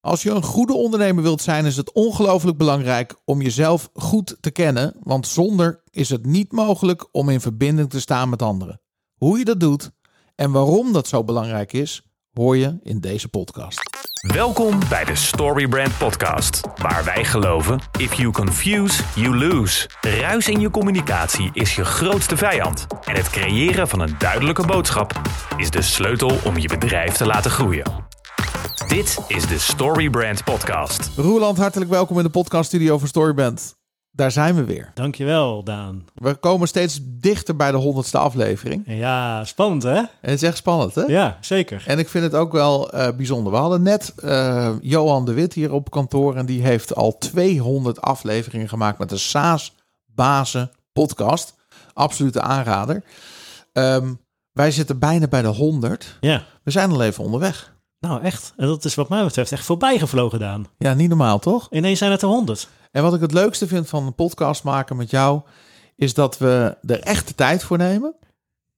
Als je een goede ondernemer wilt zijn, is het ongelooflijk belangrijk om jezelf goed te kennen, want zonder is het niet mogelijk om in verbinding te staan met anderen. Hoe je dat doet en waarom dat zo belangrijk is, hoor je in deze podcast. Welkom bij de Storybrand Podcast, waar wij geloven: if you confuse, you lose. Ruis in je communicatie is je grootste vijand. En het creëren van een duidelijke boodschap is de sleutel om je bedrijf te laten groeien. Dit is de Storybrand Podcast. Roeland, hartelijk welkom in de podcaststudio van Storyband. Daar zijn we weer. Dankjewel, Daan. We komen steeds dichter bij de honderdste aflevering. Ja, spannend hè? En het is echt spannend, hè? Ja, zeker. En ik vind het ook wel eh, bijzonder. We hadden net uh, Johan de Wit hier op kantoor. En die heeft al 200 afleveringen gemaakt met de SAAS Bazen podcast. Absolute aanrader. Um, wij zitten bijna bij de 100. Ja. We zijn al even onderweg. Nou, echt. En dat is wat mij betreft echt voorbij gevlogen, Daan. Ja, niet normaal, toch? Ineens zijn het er 100. En wat ik het leukste vind van een podcast maken met jou, is dat we er echt de tijd voor nemen.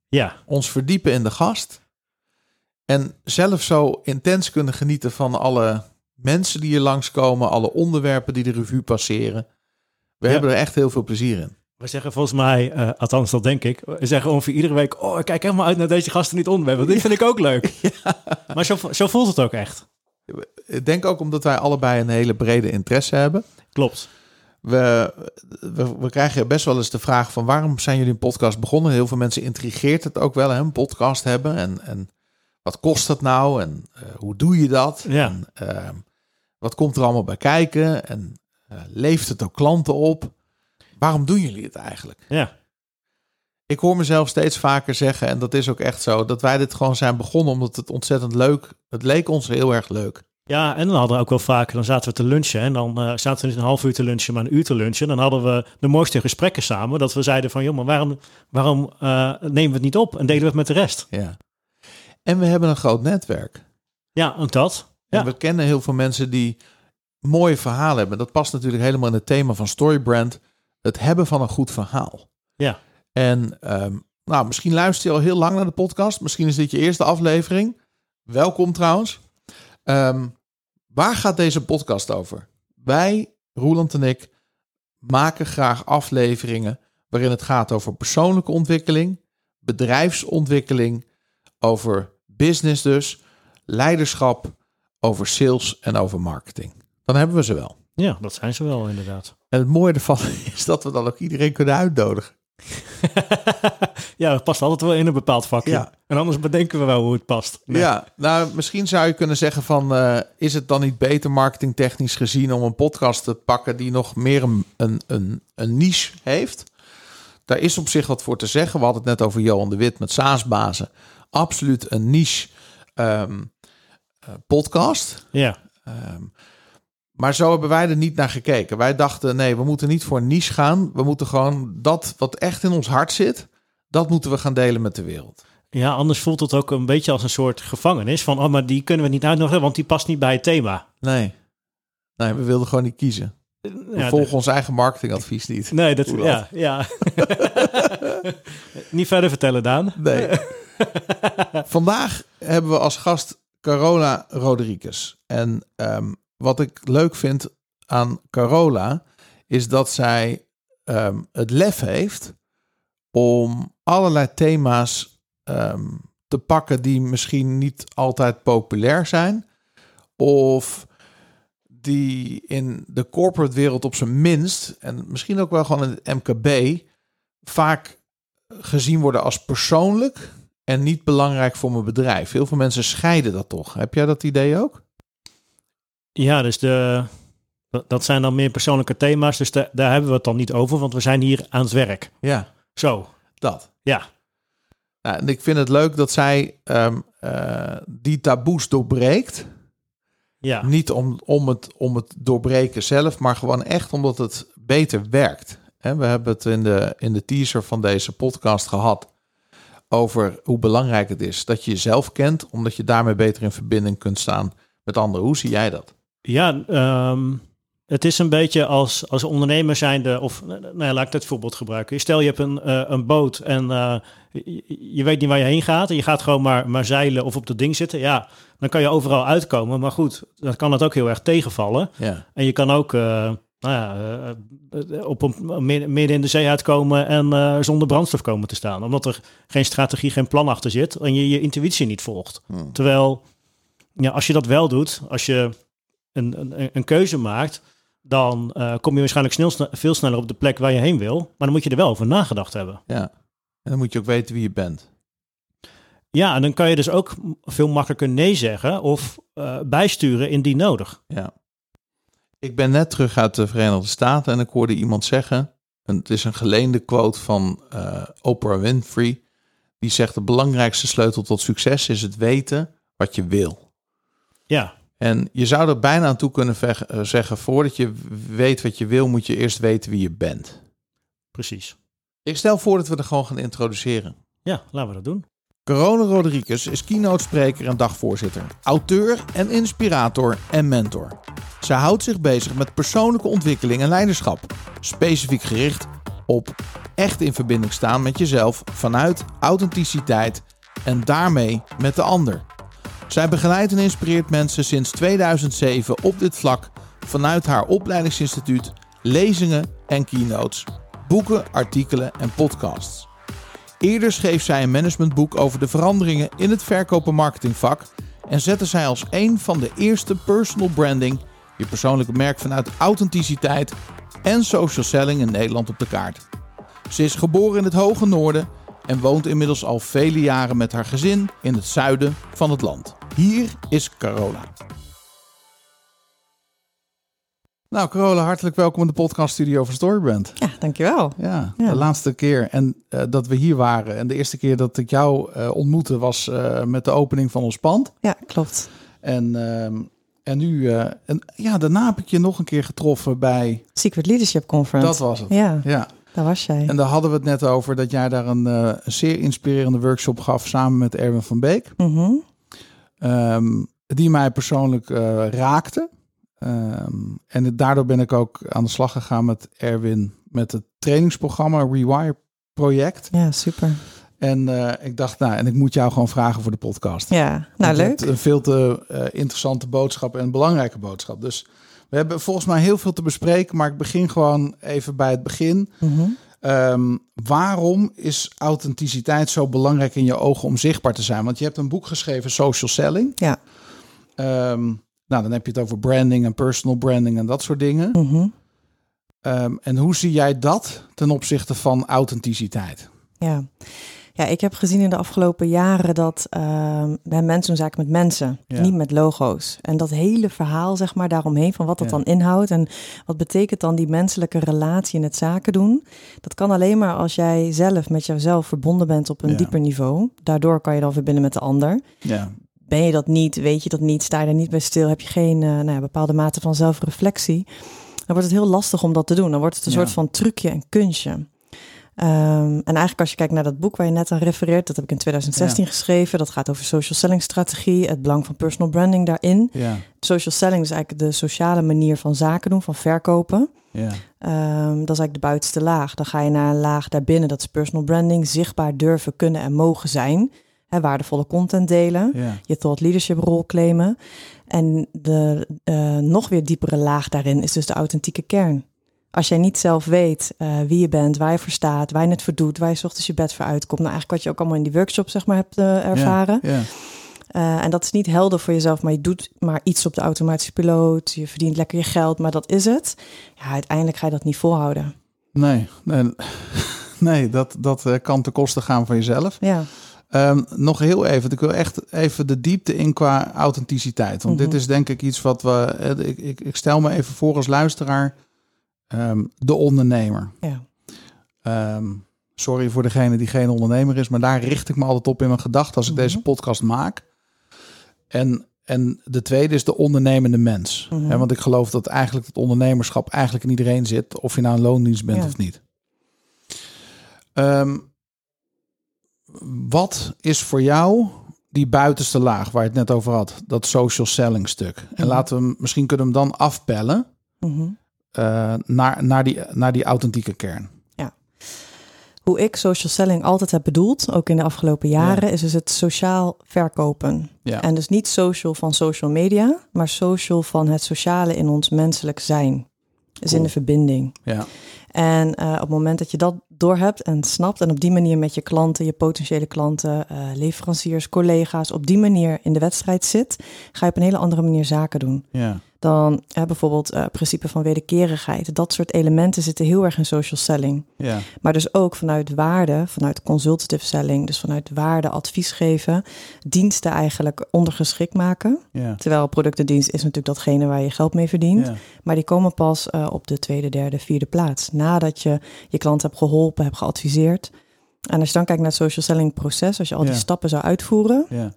Ja. Ons verdiepen in de gast. En zelf zo intens kunnen genieten van alle mensen die hier langskomen, alle onderwerpen die de revue passeren. We Ja. hebben er echt heel veel plezier in. We zeggen volgens mij, eh, althans dat denk ik, we zeggen ongeveer iedere week, oh ik kijk helemaal uit naar deze gasten niet onderwerp, want die vind ik ook leuk. Maar zo, zo voelt het ook echt. Ik denk ook omdat wij allebei een hele brede interesse hebben. Klopt. We, we, we krijgen best wel eens de vraag van waarom zijn jullie een podcast begonnen? Heel veel mensen intrigeert het ook wel, hè, een podcast hebben. En, en wat kost dat nou? En eh, hoe doe je dat? Ja. En, eh, wat komt er allemaal bij kijken? En eh, leeft het ook klanten op? Waarom doen jullie het eigenlijk? Ja. Ik hoor mezelf steeds vaker zeggen, en dat is ook echt zo, dat wij dit gewoon zijn begonnen omdat het ontzettend leuk, het leek ons heel erg leuk. Ja, en dan hadden we ook wel vaker, dan zaten we te lunchen en dan eh, zaten we niet een half uur te lunchen, maar een uur te lunchen. Dan hadden we de mooiste gesprekken samen, dat we zeiden van, joh, maar waarom, waarom eh, nemen we het niet op en delen we het met de rest? Ja. En we hebben een groot netwerk. Ja, ook dat. En Ja. we kennen heel veel mensen die mooie verhalen hebben. Dat past natuurlijk helemaal in het thema van Storybrand. Het hebben van een goed verhaal. Ja. En ehm, nou, misschien luister je al heel lang naar de podcast. Misschien is dit je eerste aflevering. Welkom trouwens. Ehm, waar gaat deze podcast over? Wij, Roeland en ik, maken graag afleveringen waarin het gaat over persoonlijke ontwikkeling, bedrijfsontwikkeling, over business dus, leiderschap, over sales en over marketing. Dan hebben we ze wel. Ja, dat zijn ze wel inderdaad. En het mooie ervan is dat we dan ook iedereen kunnen uitnodigen. ja, dat past altijd wel in een bepaald vakje. Ja. En anders bedenken we wel hoe het past. Nee. Ja, nou misschien zou je kunnen zeggen van... eh, is het dan niet beter marketingtechnisch gezien om een podcast te pakken... die nog meer een, een, een, een niche heeft? Daar is op zich wat voor te zeggen. We hadden het net over Johan de Wit met SaaS-bazen. Absoluut een niche ehm, eh, podcast. Ja. Ehm, maar zo hebben wij er niet naar gekeken. Wij dachten, nee, we moeten niet voor een niche gaan. We moeten gewoon dat wat echt in ons hart zit... dat moeten we gaan delen met de wereld. ja, anders voelt het ook een beetje als een soort gevangenis. Van, oh, maar die kunnen we niet uitnodigen, want die past niet bij het thema. Nee. Nee, we wilden gewoon niet kiezen. We Ja, volgen ons eigen marketingadvies niet. nee, dat, Hoe ja, ja. niet verder vertellen, Daan. Nee. Vandaag hebben we als gast Carola Rodriguez. En ehm, wat ik leuk vind aan Carola is dat zij ehm, het lef heeft om allerlei thema's ehm, te pakken die misschien niet altijd populair zijn. Of die in de corporate wereld op zijn minst, en misschien ook wel gewoon in het MKB, vaak gezien worden als persoonlijk en niet belangrijk voor mijn bedrijf. Heel veel mensen scheiden dat toch. Heb jij dat idee ook? Ja, dus de, dat- zijn dan meer persoonlijke thema's. Dus da- daar hebben we het dan niet over, want we zijn hier aan het werk. Ja, Zo, dat. ja. Nou, en ik vind het leuk dat zij ehm, eh, die taboes doorbreekt. Ja, Niet om, om, het, om het doorbreken zelf, maar gewoon echt omdat het beter werkt. Hè, we hebben het in de, in de teaser van deze podcast gehad over hoe belangrijk het is dat je jezelf kent, omdat je daarmee beter in verbinding kunt staan met anderen. Hoe zie jij dat? Ja ehm, het is een beetje als, als ondernemer zijnde, of nou ja, laat ik dat voorbeeld gebruiken. Stel je hebt een, uh, een boot en uh, je, je, weet niet waar je heen gaat en je gaat gewoon maar, maar zeilen of op dat ding zitten. Ja, dan kan je overal uitkomen. Maar goed, dan kan het ook heel erg tegenvallen. Ja. En je kan ook uh, nou ja, op een, midden in de zee uitkomen en zonder brandstof komen te staan. Omdat er geen strategie, geen plan achter zit en je je intuïtie niet volgt. Hmm. Terwijl, ja, als je dat wel doet, als je een, een, een keuze maakt, dan uh, kom je waarschijnlijk snel, veel sneller op de plek waar je heen wil. Maar dan moet je er wel over nagedacht hebben. Ja, en dan moet je ook weten wie je bent. Ja, en dan kan je dus ook veel makkelijker nee zeggen of uh, bijsturen indien nodig. Ja. Ik ben net terug uit de Verenigde Staten en ik hoorde iemand zeggen, en het is een geleende quote van uh, Oprah Winfrey, die zegt de belangrijkste sleutel tot succes is het weten wat je wil. Ja. En je zou er bijna aan toe kunnen zeggen, voordat je weet wat je wil, moet je eerst weten wie je bent. Precies. Ik stel voor dat we er gewoon gaan introduceren. Ja, laten we dat doen. Corona Rodriguez is keynote spreker en dagvoorzitter, auteur en inspirator en mentor. Zij houdt zich bezig met persoonlijke ontwikkeling en leiderschap, specifiek gericht op echt in verbinding staan met jezelf vanuit authenticiteit en daarmee met de ander. Zij begeleidt en inspireert mensen sinds 2007 op dit vlak vanuit haar opleidingsinstituut, lezingen en keynotes, boeken, artikelen en podcasts. Eerder schreef zij een managementboek over de veranderingen in het verkopen marketingvak en zette zij als een van de eerste personal branding, je persoonlijke merk vanuit authenticiteit en social selling in Nederland op de kaart. Ze is geboren in het hoge noorden en woont inmiddels al vele jaren met haar gezin in het zuiden van het land. Hier is Carola. Nou, Carola, hartelijk welkom in de podcaststudio van Storybrand. Ja, dankjewel. Ja, Ja. de laatste keer en uh, dat we hier waren en de eerste keer dat ik jou uh, ontmoette was uh, met de opening van ons pand. Ja, klopt. En, ehm, en nu, eh, en, ja, daarna heb ik je nog een keer getroffen bij... Secret Leadership Conference. Dat was het. Ja, Ja, daar was jij. en daar hadden we het net over dat jij daar een, eh, zeer inspirerende workshop gaf samen met Erwin van Beek. Mhm. Ehm, die mij persoonlijk eh, raakte. Ehm, en het- daardoor ben ik ook aan de slag gegaan met Erwin met het trainingsprogramma Rewire Project. Ja, super. En eh, ik dacht, nou, en ik moet jou gewoon vragen voor de podcast. Ja, nou leuk. een veel te interessante boodschap en een belangrijke boodschap. Dus we hebben volgens mij heel veel te bespreken, maar ik begin gewoon even bij het begin. Mhm. Ehm, waarom is authenticiteit zo belangrijk in je ogen om zichtbaar te zijn? Want je hebt een boek geschreven, Social Selling. Ja. Ehm, nou, dan heb je het over branding en personal branding en dat soort dingen. Mhm. Ehm, en hoe zie jij dat ten opzichte van authenticiteit? Ja. Ja, ik heb gezien in de afgelopen jaren dat ehm bij mensen doen zaken met mensen, Ja. niet met logo's. En dat hele verhaal, zeg maar, daaromheen van wat dat Ja. dan inhoudt en wat betekent dan die menselijke relatie in het zaken doen. Dat kan alleen maar als jij zelf met jouzelf verbonden bent op een Ja. dieper niveau. Daardoor kan je dan verbinden met de ander. Ja, ben je dat niet, weet je dat niet, sta je er niet bij stil, heb je geen eh, nou ja, bepaalde mate van zelfreflectie, dan wordt het heel lastig om dat te doen. Dan wordt het een Ja. soort van trucje en kunstje. Ehm, en eigenlijk als je kijkt naar dat boek waar je net aan refereert, dat heb ik in 2016 geschreven. Dat gaat over social selling strategie, het belang van personal branding daarin. ja, Social selling is eigenlijk de sociale manier van zaken doen, van verkopen. ja, Ehm, dat is eigenlijk de buitenste laag. Dan ga je naar een laag daarbinnen, dat is personal branding, zichtbaar durven, kunnen en mogen zijn. Hè, waardevolle content delen ja. je thought leadership rol claimen. En de eh, nog weer diepere laag daarin is dus de authentieke kern. Als jij niet zelf weet eh, wie je bent, waar je voor staat, waar je het voor doet, waar je 's ochtends je bed voor uitkomt. Nou, eigenlijk wat je ook allemaal in die workshop zeg maar hebt eh, ervaren. Ja, Eh, en dat is niet helder voor jezelf, maar je doet maar iets op de automatische piloot. Je verdient lekker je geld, maar dat is het. Ja, uiteindelijk ga je dat niet volhouden. nee, nee, nee dat, dat kan ten koste gaan van jezelf. Ja, Ehm, nog heel even, ik wil echt even de diepte in qua authenticiteit. Want Mhm. dit is denk ik iets wat we. Ik, ik, ik stel me even voor als luisteraar ehm, de ondernemer. ja, Ehm, sorry voor degene die geen ondernemer is, maar daar richt ik me altijd op in mijn gedachten als ik Mhm. deze podcast maak. En, en de tweede is de ondernemende mens. Mhm. Want ik geloof dat eigenlijk het ondernemerschap eigenlijk in iedereen zit, of je nou een loondienst bent Ja. of niet. Ehm, wat is voor jou die buitenste laag waar je het net over had, dat social selling stuk? En Mhm. laten we hem, misschien kunnen we hem dan afpellen. mhm, eh, naar, naar, die, naar die authentieke kern. Hoe ik social selling altijd heb bedoeld, ook in de afgelopen jaren, is dus het sociaal verkopen. Ja. En dus niet social van social media, maar social van het sociale in ons menselijk zijn. Dus Cool. in de verbinding. Ja, En eh, op het moment dat je dat doorhebt en snapt en op die manier met je klanten, je potentiële klanten, eh, leveranciers, collega's, op die manier in de wedstrijd zit, ga je op een hele andere manier zaken doen. ja, Dan bijvoorbeeld eh principe van wederkerigheid. Dat soort elementen zitten heel erg in social selling. ja, Maar dus ook vanuit waarde, vanuit consultative selling, dus vanuit waarde advies geven, diensten eigenlijk ondergeschikt maken. ja. Terwijl productendienst is natuurlijk datgene waar je geld mee verdient. Maar die komen pas op de tweede, derde, vierde plaats. Nadat je je klant hebt geholpen, hebt geadviseerd. En als je dan kijkt naar het social selling proces, als je al die Ja. stappen zou uitvoeren, ja.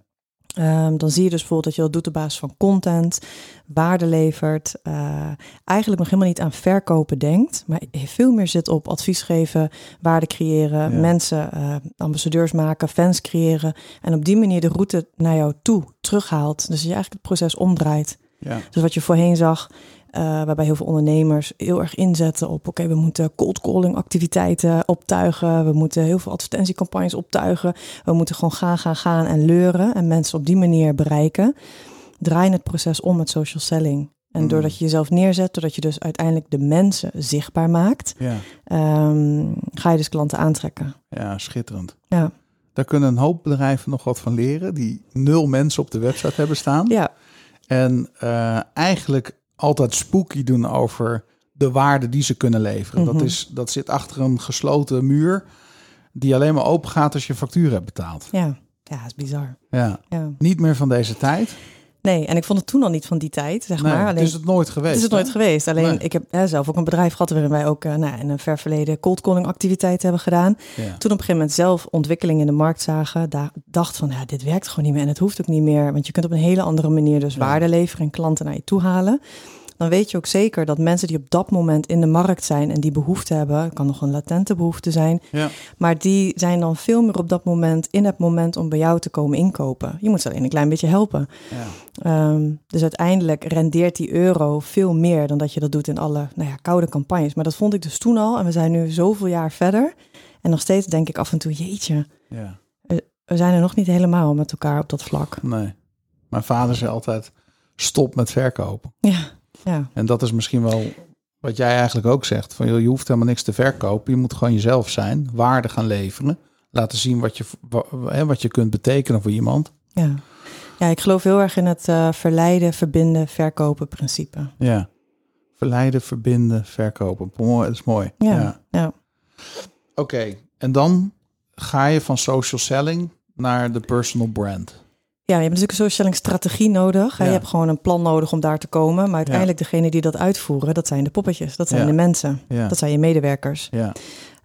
Ehm, dan zie je dus bijvoorbeeld dat je dat doet op basis van content, waarde levert. eh, eigenlijk nog helemaal niet aan verkopen denkt, maar veel meer zit op advies geven, waarde creëren, Ja. mensen eh, ambassadeurs maken, fans creëren. En op die manier de route naar jou toe terughaalt. Dus je eigenlijk het proces omdraait. ja. Dus wat je voorheen zag, eh, waarbij heel veel ondernemers heel erg inzetten op: oké, we moeten cold calling activiteiten optuigen, we moeten heel veel advertentiecampagnes optuigen, we moeten gewoon gaan, gaan, gaan en leuren en mensen op die manier bereiken. Draai het proces om met social selling. En Mm. doordat je jezelf neerzet, doordat je dus uiteindelijk de mensen zichtbaar maakt, ja. ehm, ga je dus klanten aantrekken. Ja, schitterend. Ja, Daar kunnen een hoop bedrijven nog wat van leren die nul mensen op de website hebben staan. ja, En eh, eigenlijk altijd spooky doen over de waarde die ze kunnen leveren. dat, Mhm. is, dat zit achter een gesloten muur die alleen maar open gaat als je factuur hebt betaald. ja. Ja, dat is bizar. Ja, Ja. niet meer van deze tijd. Nee, en ik vond het toen al niet van die tijd, zeg Nee, maar. het is het nooit geweest. Het is het nooit hè? geweest. Alleen Nee. ik heb hè, zelf ook een bedrijf gehad waarin wij ook eh, nou, in een ver verleden cold calling activiteiten hebben gedaan. Ja. Toen op een gegeven moment zelf ontwikkeling in de markt zagen, daar dacht van ja, dit werkt gewoon niet meer en het hoeft ook niet meer, want je kunt op een hele andere manier dus Ja. waarde leveren en klanten naar je toe halen. Dan weet je ook zeker dat mensen die op dat moment in de markt zijn en die behoefte hebben, kan nog een latente behoefte zijn, Ja. maar die zijn dan veel meer op dat moment in het moment om bij jou te komen inkopen. Je moet ze alleen een klein beetje helpen. Ja. Ehm, dus uiteindelijk rendeert die euro veel meer dan dat je dat doet in alle nou ja, koude campagnes. Maar dat vond ik dus toen al. En we zijn nu zoveel jaar verder. En nog steeds denk ik af en toe, jeetje, ja, we zijn er nog niet helemaal met elkaar op dat vlak. nee. Mijn vader zei altijd, stop met verkopen. Ja, ja, En dat is misschien wel wat jij eigenlijk ook zegt. Van, joh, je hoeft helemaal niks te verkopen. Je moet gewoon jezelf zijn, waarde gaan leveren. Laten zien wat je, wat je kunt betekenen voor iemand. ja. Ja, ik geloof heel erg in het eh, verleiden, verbinden, verkopen principe. Ja. Verleiden, verbinden, verkopen. Mooi, dat is mooi. Ja, ja. Oké, en dan ga je van social selling naar de personal brand. Ja, je hebt natuurlijk een strategie nodig. Ja. Je hebt gewoon een plan nodig om daar te komen. Maar uiteindelijk degene die dat uitvoeren, dat zijn de poppetjes. Dat zijn Ja. de mensen. Dat zijn je medewerkers. ja,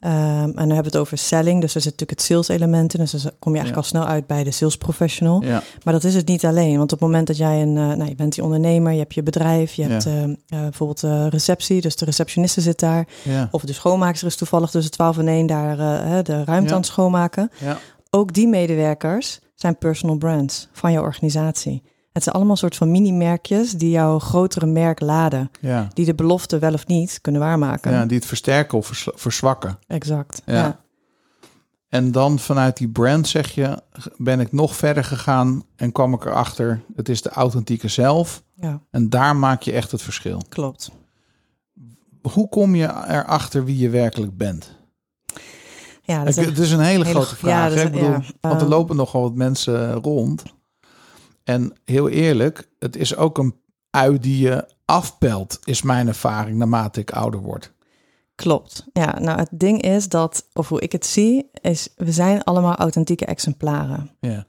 Ehm, en dan hebben we het over selling. Dus er zit natuurlijk het sales element in. Dus dan kom je eigenlijk al snel uit bij de sales professional. Maar dat is het niet alleen. Want op het moment dat jij een, eh, nou, je bent die ondernemer, je hebt je bedrijf, je hebt eh, eh, bijvoorbeeld eh, receptie, dus de receptioniste zit daar. Of de schoonmaakster is toevallig tussen 12 en 1 daar de ruimte aan het schoonmaken. ja, Ook die medewerkers zijn personal brands van jouw organisatie. Het zijn allemaal soort van mini-merkjes die jouw grotere merk laden. ja. Die de belofte wel of niet kunnen waarmaken. ja die het versterken of vers- verzwakken. Exact. Ja. ja. En dan vanuit die brand zeg je, ben ik nog verder gegaan en kwam ik erachter, het is de authentieke zelf. ja. En daar maak je echt het verschil. Klopt. Hoe kom je erachter wie je werkelijk bent? Ja, dat Ik- is het is een hele, hele grote ja, vraag. ik bedoel, ja, want er ehm, lopen nogal wat mensen rond. En heel eerlijk, het is ook een ui die je afpelt, is mijn ervaring naarmate ik ouder word. Klopt. Ja, nou het ding is dat, of hoe ik het zie, is we zijn allemaal authentieke exemplaren. Ja,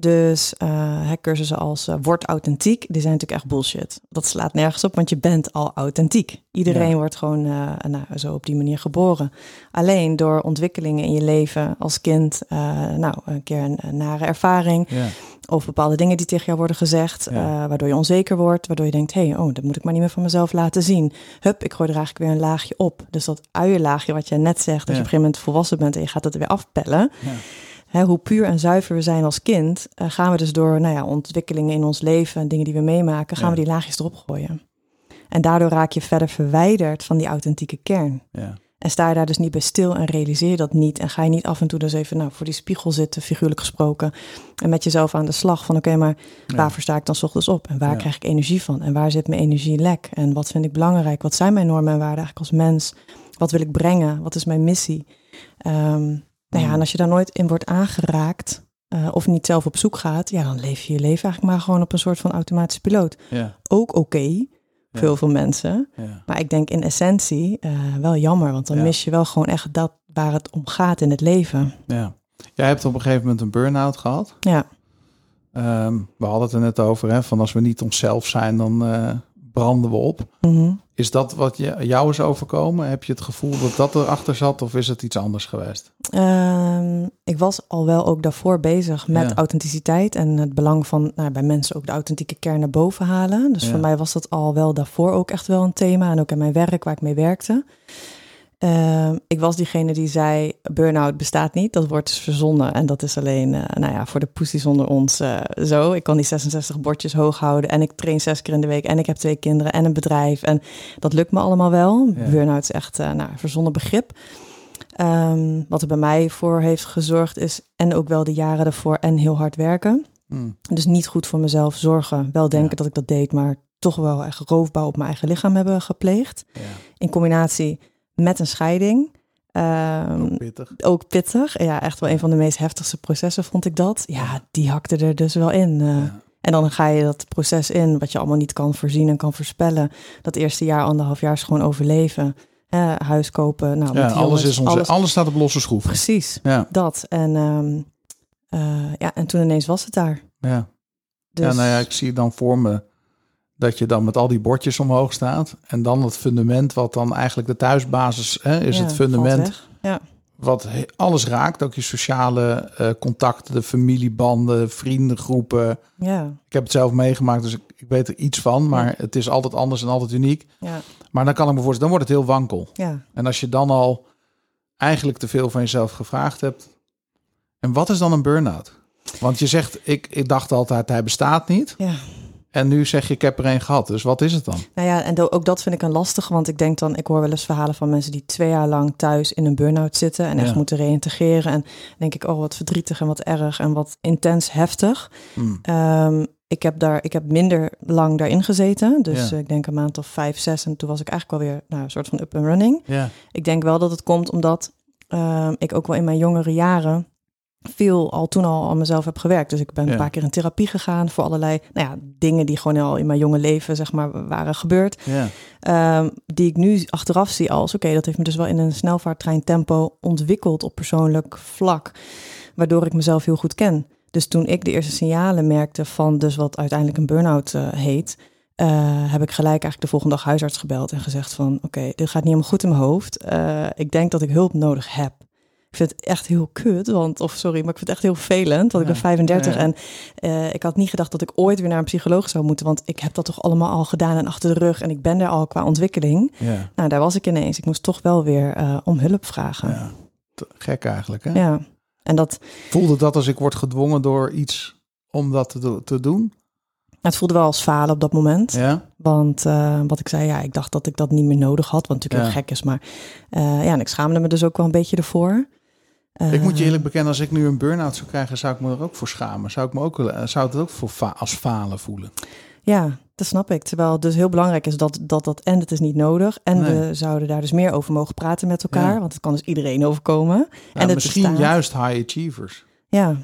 Dus eh cursussen als eh, word authentiek, die zijn natuurlijk echt bullshit. Dat slaat nergens op, want je bent al authentiek. Iedereen Ja. wordt gewoon eh, nou, zo op die manier geboren. Alleen door ontwikkelingen in je leven als kind, nou een keer een, een nare ervaring, ja, of bepaalde dingen die tegen jou worden gezegd, Ja. waardoor je onzeker wordt, waardoor je denkt, hé, hey, oh, dat moet ik maar niet meer van mezelf laten zien. Hup, ik gooi er eigenlijk weer een laagje op. Dus dat uienlaagje wat je net zegt, als je op een gegeven moment volwassen bent en je gaat het weer afpellen, ja, hè, hoe puur en zuiver we zijn als kind, eh, gaan we dus door nou ja, ontwikkelingen in ons leven en dingen die we meemaken, gaan Ja. we die laagjes erop gooien. En daardoor raak je verder verwijderd van die authentieke kern. Ja. En sta je daar dus niet bij stil en realiseer je dat niet. En ga je niet af en toe dus even nou, voor die spiegel zitten, figuurlijk gesproken. En met jezelf aan de slag van oké, maar Ja. waarvoor sta ik dan 's ochtends op? En waar Ja. krijg ik energie van? En waar zit mijn energie lek? En wat vind ik belangrijk? Wat zijn mijn normen en waarden eigenlijk als mens? Wat wil ik brengen? Wat is mijn missie? Ehm, nou ja, Mm. en als je daar nooit in wordt aangeraakt eh, of niet zelf op zoek gaat, ja, dan leef je je leven eigenlijk maar gewoon op een soort van automatische piloot. Ja. Ook oké, Ja. heel veel mensen. Ja. Maar ik denk in essentie eh, wel jammer, want dan mis je wel gewoon echt dat waar het om gaat in het leven. ja. Jij hebt op een gegeven moment een burn-out gehad. Ja, Ehm, we hadden het er net over, hè, van als we niet onszelf zijn, dan eh, branden we op. Mhm. Is dat wat je, jou is overkomen? Heb je het gevoel dat dat erachter zat of is het iets anders geweest? Ehm, ik was al wel ook daarvoor bezig met Ja. authenticiteit en het belang van nou, bij mensen ook de authentieke kern naar boven halen. Dus Ja. voor mij was dat al wel daarvoor ook echt wel een thema en ook in mijn werk waar ik mee werkte. Ehm, ik was diegene die zei, burn-out bestaat niet, dat wordt dus verzonnen. En dat is alleen, eh, nou ja, voor de poesies onder ons eh, zo. Ik kan die 66 bordjes hoog houden en ik train zes keer in de week en ik heb twee kinderen en een bedrijf. En dat lukt me allemaal wel. Ja. Burn-out is echt eh, nou, een verzonnen begrip. Ehm, wat er bij mij voor heeft gezorgd is, en ook wel de jaren ervoor, en heel hard werken. Hmm. Dus niet goed voor mezelf zorgen. Wel denken Ja. dat ik dat deed, maar toch wel echt roofbouw op mijn eigen lichaam hebben gepleegd. Ja, In combinatie met een scheiding. Ehm, ook pittig. ook pittig. Ja, echt wel een van de meest heftigste processen vond ik dat. Ja, die hakte er dus wel in. eh. Ja. En dan ga je dat proces in, wat je allemaal niet kan voorzien en kan voorspellen. Dat eerste jaar, anderhalf jaar is gewoon overleven. Eh, huis kopen. Nou, Ja, alles, jongens, is onze, alles... alles- staat op losse schroeven. Precies, Ja, dat. En, ehm, eh, ja, en toen ineens was het daar. ja. Dus, ja, nou ja, ik zie dan voor me dat je dan met al die bordjes omhoog staat. En dan het fundament, wat dan eigenlijk de thuisbasis hè, is, ja, het fundament. Ja, wat alles raakt. Ook je sociale eh, contacten, de familiebanden, vriendengroepen. ja, Ik heb het zelf meegemaakt, dus ik, ik weet er iets van. Maar het is altijd anders en altijd uniek. ja, Maar dan kan ik me voorstellen, dan wordt het heel wankel. ja. En als je dan al eigenlijk te veel van jezelf gevraagd hebt. En wat is dan een burn-out? Want je zegt, ik, ik dacht altijd, hij bestaat niet. ja. En nu zeg je, ik heb er een gehad. Dus wat is het dan? Nou ja, en ook dat vind ik een lastig, want ik denk dan, ik hoor wel eens verhalen van mensen die twee jaar lang thuis in een burn-out zitten en echt Ja. moeten reïntegreren. En denk ik, oh wat verdrietig en wat erg en wat intens heftig. Hmm. Ehm, ik heb daar, ik heb minder lang daarin gezeten, dus Ja. ik denk een maand of vijf, zes en toen was ik eigenlijk wel weer nou, een soort van up and running. Ja, Ik denk wel dat het komt omdat ehm, ik ook wel in mijn jongere jaren veel al toen al aan mezelf heb gewerkt. Dus ik ben Ja. een paar keer in therapie gegaan voor allerlei nou ja, dingen die gewoon al in mijn jonge leven zeg maar waren gebeurd. ja, Ehm, die ik nu achteraf zie als, oké, dat heeft me dus wel in een snelvaarttrein tempo ontwikkeld op persoonlijk vlak, waardoor ik mezelf heel goed ken. Dus toen ik de eerste signalen merkte van dus wat uiteindelijk een burn-out eh, heet, eh, heb ik gelijk eigenlijk de volgende dag huisarts gebeld en gezegd van, oké, dit gaat niet helemaal goed in mijn hoofd. Eh, ik denk dat ik hulp nodig heb. Ik vind het echt heel kut, want, of sorry, maar ik vind het echt heel vervelend, want ik Ja. ben 35 Ja, ja. en eh, ik had niet gedacht dat ik ooit weer naar een psycholoog zou moeten, want ik heb dat toch allemaal al gedaan en achter de rug en ik ben daar al qua ontwikkeling. ja. Nou, daar was ik ineens. Ik moest toch wel weer eh, om hulp vragen. Ja. ja. Gek eigenlijk, hè? En dat, Voelde dat als ik word gedwongen door iets om dat te, do- te doen? het voelde wel als falen op dat moment. Ja? Want eh, wat ik zei, ja, ik dacht dat ik dat niet meer nodig had. Wat natuurlijk Ja. heel gek is. Maar ja, en ik schaamde me dus ook wel een beetje ervoor. Ik moet je Eh, eerlijk bekennen, als ik nu een burn-out zou krijgen, zou ik me er ook voor schamen. Zou ik me ook, eh, zou het ook voor fa- als falen voelen? Ja, dat snap ik. Terwijl het dus heel belangrijk is dat dat, dat en het is niet nodig. En Nee. we zouden daar dus meer over mogen praten met elkaar. Ja. Want het kan dus iedereen overkomen. Ja, en het misschien bestaat. juist high achievers. Ja.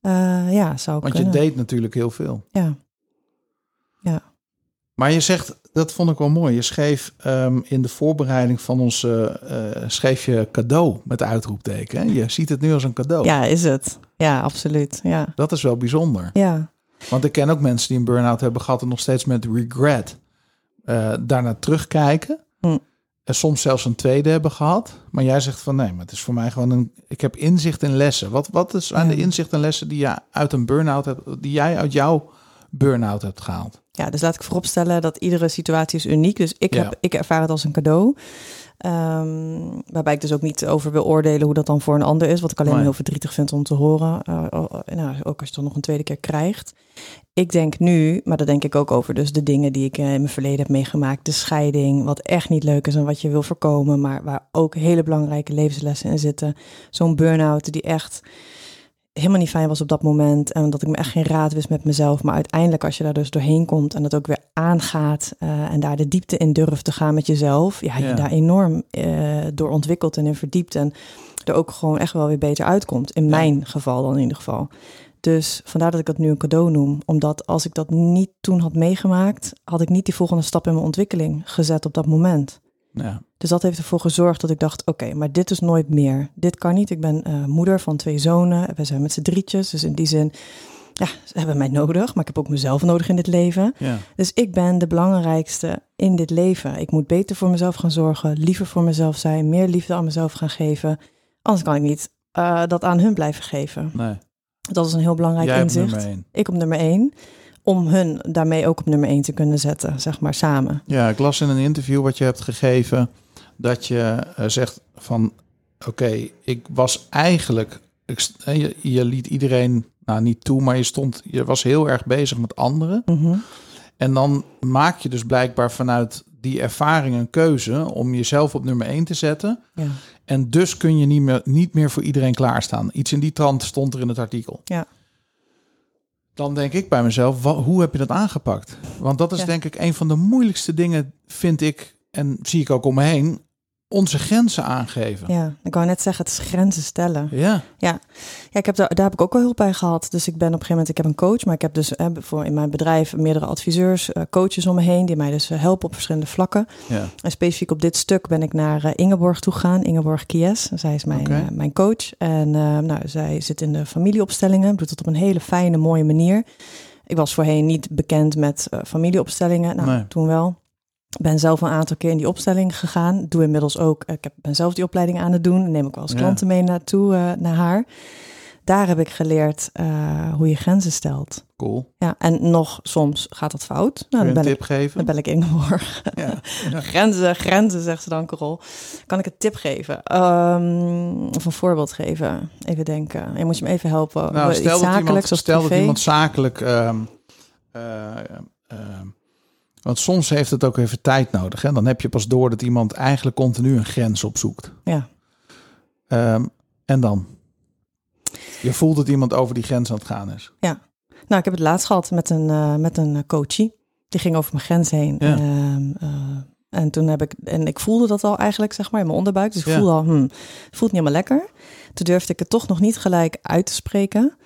Eh, ja, zou Want kunnen. je deed natuurlijk heel veel. Ja. Ja. Maar je zegt, dat vond ik wel mooi. Je schreef ehm, in de voorbereiding van ons, eh, eh, schreef je cadeau met uitroepteken. Hè? Je ziet het nu als een cadeau. ja, is het. Ja, absoluut. Ja. Dat is wel bijzonder. Ja. Want ik ken ook mensen die een burn-out hebben gehad en nog steeds met regret eh daarna terugkijken. Hm. En soms zelfs een tweede hebben gehad. Maar jij zegt van nee, maar het is voor mij gewoon een. Ik heb inzicht in lessen. Wat, wat is aan Ja. de inzicht en lessen die je uit een burn-out hebt, die jij uit jouw burn-out hebt gehaald? Ja, dus laat ik vooropstellen dat iedere situatie is uniek. Dus ik, Ja. heb, ik ervaar het als een cadeau. Ehm, waarbij ik dus ook niet over wil oordelen hoe dat dan voor een ander is. Wat ik alleen Nee. heel verdrietig vind om te horen. Eh, nou, ook als je het dan nog een tweede keer krijgt. Ik denk nu, maar daar denk ik ook over, dus de dingen die ik eh, in mijn verleden heb meegemaakt. De scheiding, wat echt niet leuk is en wat je wil voorkomen. Maar waar ook hele belangrijke levenslessen in zitten. Zo'n burn-out die echt helemaal niet fijn was op dat moment. En dat ik me echt geen raad wist met mezelf. Maar uiteindelijk als je daar dus doorheen komt en het ook weer aangaat. eh, en daar de diepte in durft te gaan met jezelf. Ja, Ja. je daar enorm eh, door ontwikkelt en in verdiept. En er ook gewoon echt wel weer beter uitkomt. In Ja. mijn geval dan in ieder geval. Dus vandaar dat ik het nu een cadeau noem. Omdat als ik dat niet toen had meegemaakt, had ik niet die volgende stap in mijn ontwikkeling gezet op dat moment. Ja. Dus dat heeft ervoor gezorgd dat ik dacht: oké, maar dit is nooit meer. Dit kan niet. Ik ben eh, moeder van twee zonen. We zijn met z'n drietjes. Dus in die zin, ja, ze hebben mij nodig. Maar ik heb ook mezelf nodig in dit leven. Ja. Dus ik ben de belangrijkste in dit leven. Ik moet beter voor mezelf gaan zorgen. Liever voor mezelf zijn. Meer liefde aan mezelf gaan geven. Anders kan ik niet eh, dat aan hun blijven geven. Nee. Dat is een heel belangrijk Jij inzicht. Ik op nummer één. Om hun daarmee ook op nummer één te kunnen zetten. Zeg maar samen. Ja, ik las in een interview wat je hebt gegeven dat je eh, zegt van oké, ik was eigenlijk ik, eh, je, je liet iedereen nou niet toe, maar je stond je was heel erg bezig met anderen Mhm. en dan maak je dus blijkbaar vanuit die ervaring een keuze om jezelf op nummer 1 te zetten Ja. en dus kun je niet meer niet meer voor iedereen klaarstaan. Iets in die trant stond er in het artikel. Ja. Dan denk ik bij mezelf, hoe heb je dat aangepakt? Want dat is Ja. denk ik een van de moeilijkste dingen, vind ik, en zie ik ook om me heen, onze grenzen aangeven. ja, ik wou net zeggen, het is grenzen stellen. Ja, Ja, ik heb daar, daar heb ik ook wel hulp bij gehad. Dus ik ben op een gegeven moment, ik heb een coach, maar ik heb dus eh, voor in mijn bedrijf meerdere adviseurs, eh, coaches om me heen, die mij dus eh, helpen op verschillende vlakken. ja, En specifiek op dit stuk ben ik naar eh, Ingeborg toe gegaan, Ingeborg Kies. Zij is mijn, mijn coach. En nou, zij zit in de familieopstellingen, doet het op een hele fijne, mooie manier. Ik was voorheen niet bekend met familieopstellingen. Nou, Nee. toen wel. Ben zelf een aantal keer in die opstelling gegaan. Doe inmiddels ook. Ik heb, ben zelf die opleiding aan het doen. Neem ik wel eens Ja. klanten mee naartoe, eh, naar haar. Daar heb ik geleerd eh, hoe je grenzen stelt. cool. Ja, en nog soms gaat dat fout. Nou, dan een ben, ik, tip geven? dan ben ik Ingeborg. Ja. Ja. Grenzen, grenzen, zegt ze dan, Carol. Kan ik een tip geven? Ehm, of een voorbeeld geven? Even denken. Je moet je me even helpen. Nou, stel dat iemand, stel dat iemand zakelijk. ehm, eh, ehm, want soms heeft het ook even tijd nodig. Hè? Dan heb je pas door dat iemand eigenlijk continu een grens opzoekt. Ja. Ehm, en dan? Je voelt dat iemand over die grens aan het gaan is. Nou, ik heb het laatst gehad met een, eh, met een coachie. Die ging over mijn grens heen. Ja. Ehm, eh, en toen heb ik, en ik voelde dat al eigenlijk, zeg maar, in mijn onderbuik. Dus ik Ja. voelde al, hm, het voelt niet helemaal lekker. Toen durfde ik het toch nog niet gelijk uit te spreken.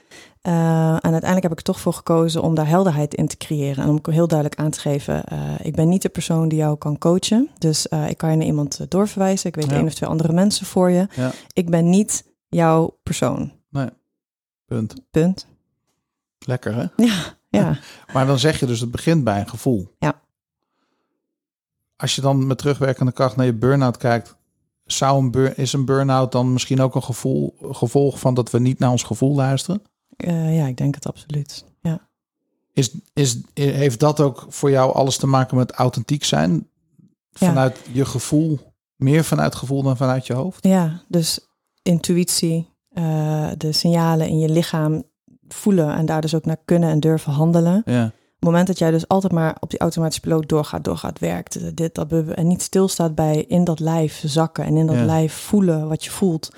Eh, en uiteindelijk heb ik er toch voor gekozen om daar helderheid in te creëren. En om heel duidelijk aan te geven, eh, ik ben niet de persoon die jou kan coachen. Dus eh, ik kan je naar iemand doorverwijzen. Ik weet Ja. één of twee andere mensen voor je. Ja. Ik ben niet jouw persoon. Punt. Punt. Lekker hè? Ja, ja. Maar dan zeg je dus het begint bij een gevoel. Ja. Als je dan met terugwerkende kracht naar je burn-out kijkt, zou een bur- is een burn-out dan misschien ook een gevoel, gevolg van dat we niet naar ons gevoel luisteren? Eh, ja, ik denk het absoluut. Ja. Is, is, heeft dat ook voor jou alles te maken met authentiek zijn? Ja. Vanuit je gevoel, meer vanuit gevoel dan vanuit je hoofd? Ja, dus intuïtie, eh, de signalen in je lichaam voelen en daar dus ook naar kunnen en durven handelen. Ja, Op het moment dat jij dus altijd maar op die automatische piloot doorgaat, doorgaat, werkt, eh, dit, dat, en niet stilstaat bij in dat lijf zakken en in dat Ja. lijf voelen wat je voelt.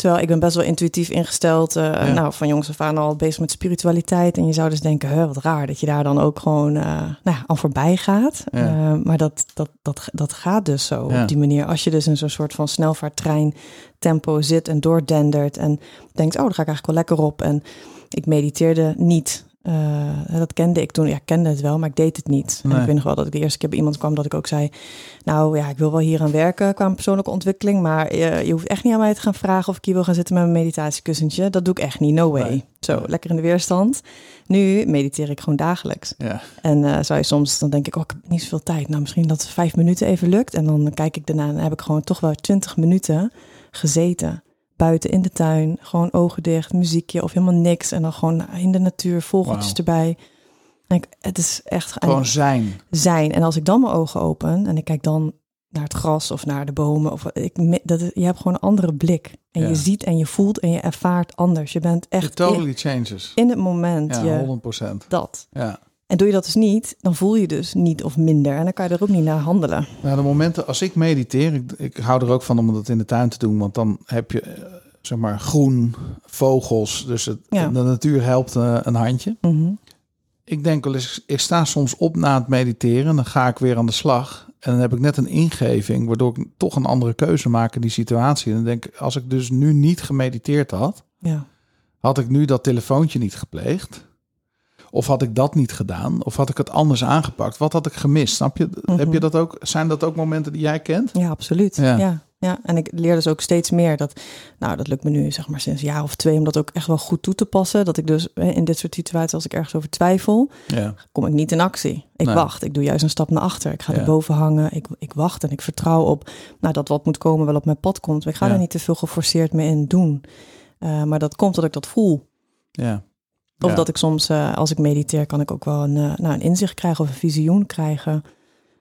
Terwijl ik ben best wel intuïtief ingesteld. eh, Ja. Nou, van jongs af aan al bezig met spiritualiteit. En je zou dus denken, wat raar dat je daar dan ook gewoon eh, nou ja, aan voorbij gaat. Ja. Eh, maar dat, dat, dat, dat gaat dus zo op die manier. Als je dus in zo'n soort van snelvaarttrein tempo zit en doordendert. En denkt, oh, daar ga ik eigenlijk wel lekker op. En ik mediteerde niet. Eh, dat kende ik toen. Ja, ik kende het wel, maar ik deed het niet. En ik weet nog wel dat ik de eerste keer bij iemand kwam dat ik ook zei... nou ja, ik wil wel hier aan werken qua persoonlijke ontwikkeling... maar je, je hoeft echt niet aan mij te gaan vragen of ik hier wil gaan zitten met mijn meditatiekussentje. Dat doe ik echt niet, no way. Nee. Zo, lekker in de weerstand. Nu mediteer ik gewoon dagelijks. ja. En eh zou je soms, dan denk ik, oh, ik heb niet zoveel tijd. Nou, misschien dat vijf minuten even lukt. En dan kijk ik daarna en dan heb ik gewoon toch wel twintig minuten gezeten. Buiten in de tuin, gewoon ogen dicht, muziekje of helemaal niks. En dan gewoon in de natuur, vogeltjes erbij. En ik, het is echt Gewoon zijn. zijn. En als ik dan mijn ogen open en ik kijk dan naar het gras of naar de bomen. Of, ik, dat, is- je hebt gewoon een andere blik. En Ja. je ziet en je voelt en je ervaart anders. Je bent It echt in, totally changes. in het moment Ja, je, 100%. dat. Ja. En doe je dat dus niet, dan voel je dus niet of minder. En dan kan je er ook niet naar handelen. Nou, de momenten als ik mediteer, ik, ik hou er ook van om dat in de tuin te doen, want dan heb je eh, zeg maar groen, vogels, dus het, Ja. de natuur helpt eh, een handje. Mhm. Ik denk wel eens, ik sta soms op na het mediteren, dan ga ik weer aan de slag en dan heb ik net een ingeving, waardoor ik toch een andere keuze maak in die situatie. En dan denk ik, als ik dus nu niet gemediteerd had, Ja. had ik nu dat telefoontje niet gepleegd. Of had ik dat niet gedaan? Of had ik het anders aangepakt? Wat had ik gemist? Snap je? Heb je Mhm. dat ook? Zijn dat ook momenten die jij kent? ja, absoluut. Ja. Ja. Ja. en ik leer dus ook steeds meer dat, nou, dat lukt me nu zeg maar sinds een jaar of twee, om dat ook echt wel goed toe te passen. Dat ik dus in dit soort situaties, als ik ergens over twijfel, Ja. kom ik niet in actie. Ik Nee. wacht. Ik doe juist een stap naar achter. Ik ga Ja. erboven hangen. Ik, ik wacht en ik vertrouw op nou, dat wat moet komen wel op mijn pad komt. Ik ga er niet te veel geforceerd mee in doen. Eh, maar dat komt dat ik dat voel. Ja. Of Ja. dat ik soms, eh, als ik mediteer, kan ik ook wel een, eh, nou, een inzicht krijgen of een visioen krijgen.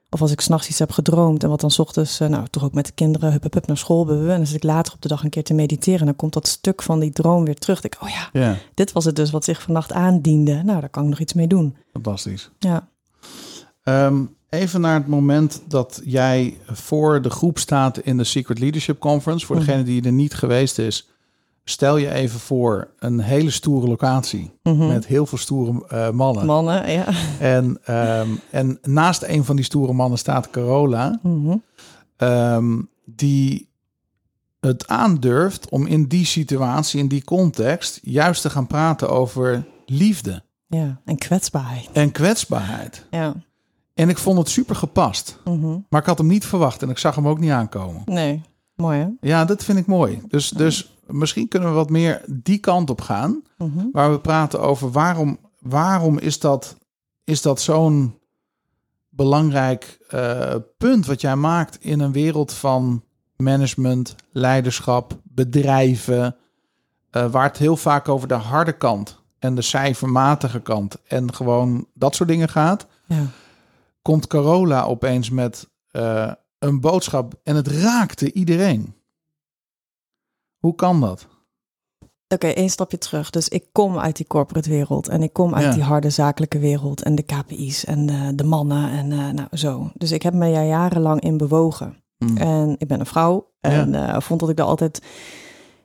Of als ik s'nachts iets heb gedroomd en wat dan 's ochtends, eh, nou toch ook met de kinderen, hup, hup, hup naar school bewegen. En dan zit ik later op de dag een keer te mediteren. En dan komt dat stuk van die droom weer terug. Dan denk ik, oh ja, Ja, dit was het dus wat zich vannacht aandiende. Nou, daar kan ik nog iets mee doen. fantastisch. Ja. Ehm, even naar het moment dat jij voor de groep staat in de Secret Leadership Conference. Voor Mhm. degene die er niet geweest is, stel je even voor een hele stoere locatie Mhm. met heel veel stoere eh, mannen. Mannen, ja. En, ehm, en naast een van die stoere mannen staat Carola, Mhm. ehm, die het aandurft om in die situatie, in die context, juist te gaan praten over liefde Ja, en kwetsbaarheid. en kwetsbaarheid. Ja. En ik vond het super gepast. Mhm. Maar ik had hem niet verwacht en ik zag hem ook niet aankomen. Nee, mooi hè? Ja, dat vind ik mooi. Dus, dus misschien kunnen we wat meer die kant op gaan. Mhm. Waar we praten over waarom, waarom is dat, is dat zo'n belangrijk eh, punt wat jij maakt in een wereld van management, leiderschap, bedrijven. eh, waar het heel vaak over de harde kant en de cijfermatige kant en gewoon dat soort dingen gaat Ja. komt Carola opeens met eh, een boodschap en het raakte iedereen. Hoe kan dat? Oké, één stapje terug. Dus ik kom uit die corporate wereld en ik kom uit Ja. die harde zakelijke wereld en de KPI's en de, de mannen en eh, nou zo. Dus ik heb me daar jarenlang in bewogen. Mm. En ik ben een vrouw en eh, vond dat ik daar altijd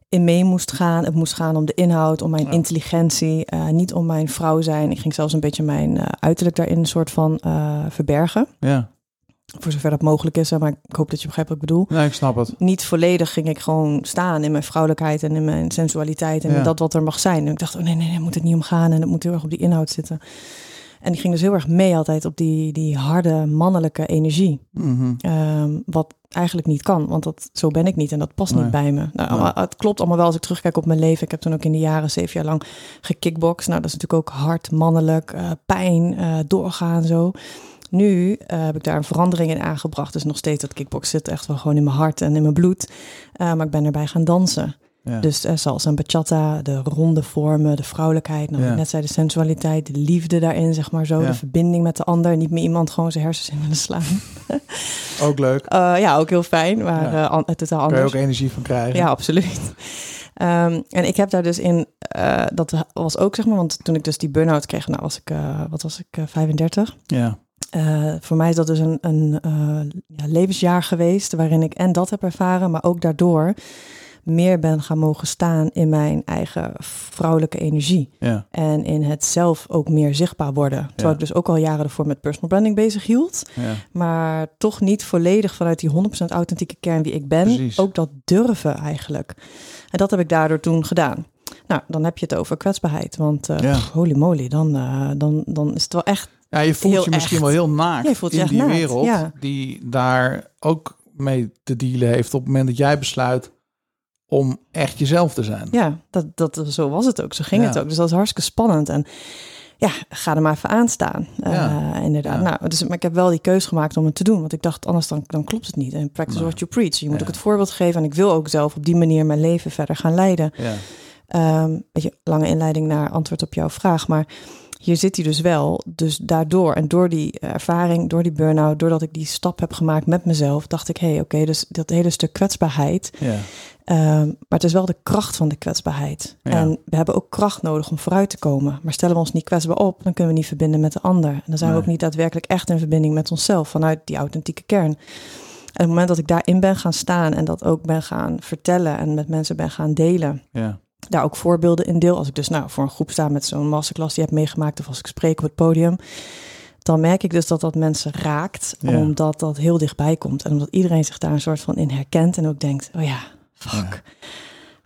in mee moest gaan. Het moest gaan om de inhoud, om mijn Ja. intelligentie, eh, niet om mijn vrouw zijn. Ik ging zelfs een beetje mijn eh, uiterlijk daarin een soort van eh, verbergen. Ja, Voor zover dat mogelijk is, maar ik hoop dat je begrijpt wat ik bedoel. nee, ik snap het. Niet volledig ging ik gewoon staan in mijn vrouwelijkheid en in mijn sensualiteit en Ja. dat wat er mag zijn. En ik dacht, oh nee, nee, nee, moet het niet om gaan en het moet heel erg op die inhoud zitten. En ik ging dus heel erg mee altijd op die, die harde mannelijke energie. Mhm. Ehm, wat eigenlijk niet kan, want dat, zo ben ik niet en dat past Nee. niet bij me. Nou, Nee. Het klopt allemaal wel als ik terugkijk op mijn leven. Ik heb toen ook in de jaren zeven jaar lang gekickboxd. Nou, dat is natuurlijk ook hard, mannelijk, eh, pijn, eh, doorgaan zo. Nu eh, heb ik daar een verandering in aangebracht. Dus nog steeds dat kickbox zit echt wel gewoon in mijn hart en in mijn bloed. Eh, maar ik ben erbij gaan dansen. Ja. Dus eh, zoals een bachata, de ronde vormen, de vrouwelijkheid. Nou, Ja. net zei, de sensualiteit, de liefde daarin, zeg maar zo. Ja. De verbinding met de ander. Niet meer iemand gewoon zijn hersens in willen slaan. Ook leuk. Ja, ook heel fijn, maar an- totaal Daar anders. je ook energie van krijgen. Ja, absoluut. Ehm, en ik heb daar dus in, dat was ook zeg maar, want toen ik dus die burn-out kreeg, nou was ik, wat was ik, eh, 35. Ja. Eh, voor mij is dat dus een, een eh, ja, levensjaar geweest waarin ik en dat heb ervaren, maar ook daardoor meer ben gaan mogen staan in mijn eigen vrouwelijke energie. Ja. En in het zelf ook meer zichtbaar worden. Terwijl Ja. ik dus ook al jaren ervoor met personal branding bezig hield. Ja. Maar toch niet volledig vanuit die 100% authentieke kern wie ik ben. Precies. Ook dat durven eigenlijk. En dat heb ik daardoor toen gedaan. Nou, dan heb je het over kwetsbaarheid. Want eh, holy moly, dan, dan, dan is het wel echt... ja, je voelt Heel je misschien echt. wel heel naakt je voelt je in die naakt, wereld ja. die daar ook mee te dealen heeft op het moment dat jij besluit om echt jezelf te zijn. Ja, dat, dat, zo was het ook. Zo ging Ja. het ook. Dus dat is hartstikke spannend. En ja, ga er maar even aan staan. Ja. Eh, inderdaad. Ja. Nou, dus, maar ik heb wel die keus gemaakt om het te doen. Want ik dacht, anders dan, dan klopt het niet. En practice what you preach. Je moet ook het voorbeeld geven. En ik wil ook zelf op die manier mijn leven verder gaan leiden. Ja. Ehm beetje lange inleiding naar antwoord op jouw vraag. Maar hier zit hij dus wel. Dus daardoor en door die ervaring, door die burn-out, doordat ik die stap heb gemaakt met mezelf, dacht ik, hé, hey, oké, dus dat hele stuk kwetsbaarheid. Ja. Ehm, maar het is wel de kracht van de kwetsbaarheid. Ja. En we hebben ook kracht nodig om vooruit te komen. Maar stellen we ons niet kwetsbaar op, dan kunnen we niet verbinden met de ander. En dan zijn we ook niet daadwerkelijk echt in verbinding met onszelf vanuit die authentieke kern. En op het moment dat ik daarin ben gaan staan en dat ook ben gaan vertellen en met mensen ben gaan delen, Ja. Daar ook voorbeelden in deel. Als ik dus nou voor een groep sta met zo'n masterclass die heb meegemaakt of als ik spreek op het podium, dan merk ik dus dat dat mensen raakt, Ja. omdat dat heel dichtbij komt en omdat iedereen zich daar een soort van in herkent en ook denkt, oh ja, fuck.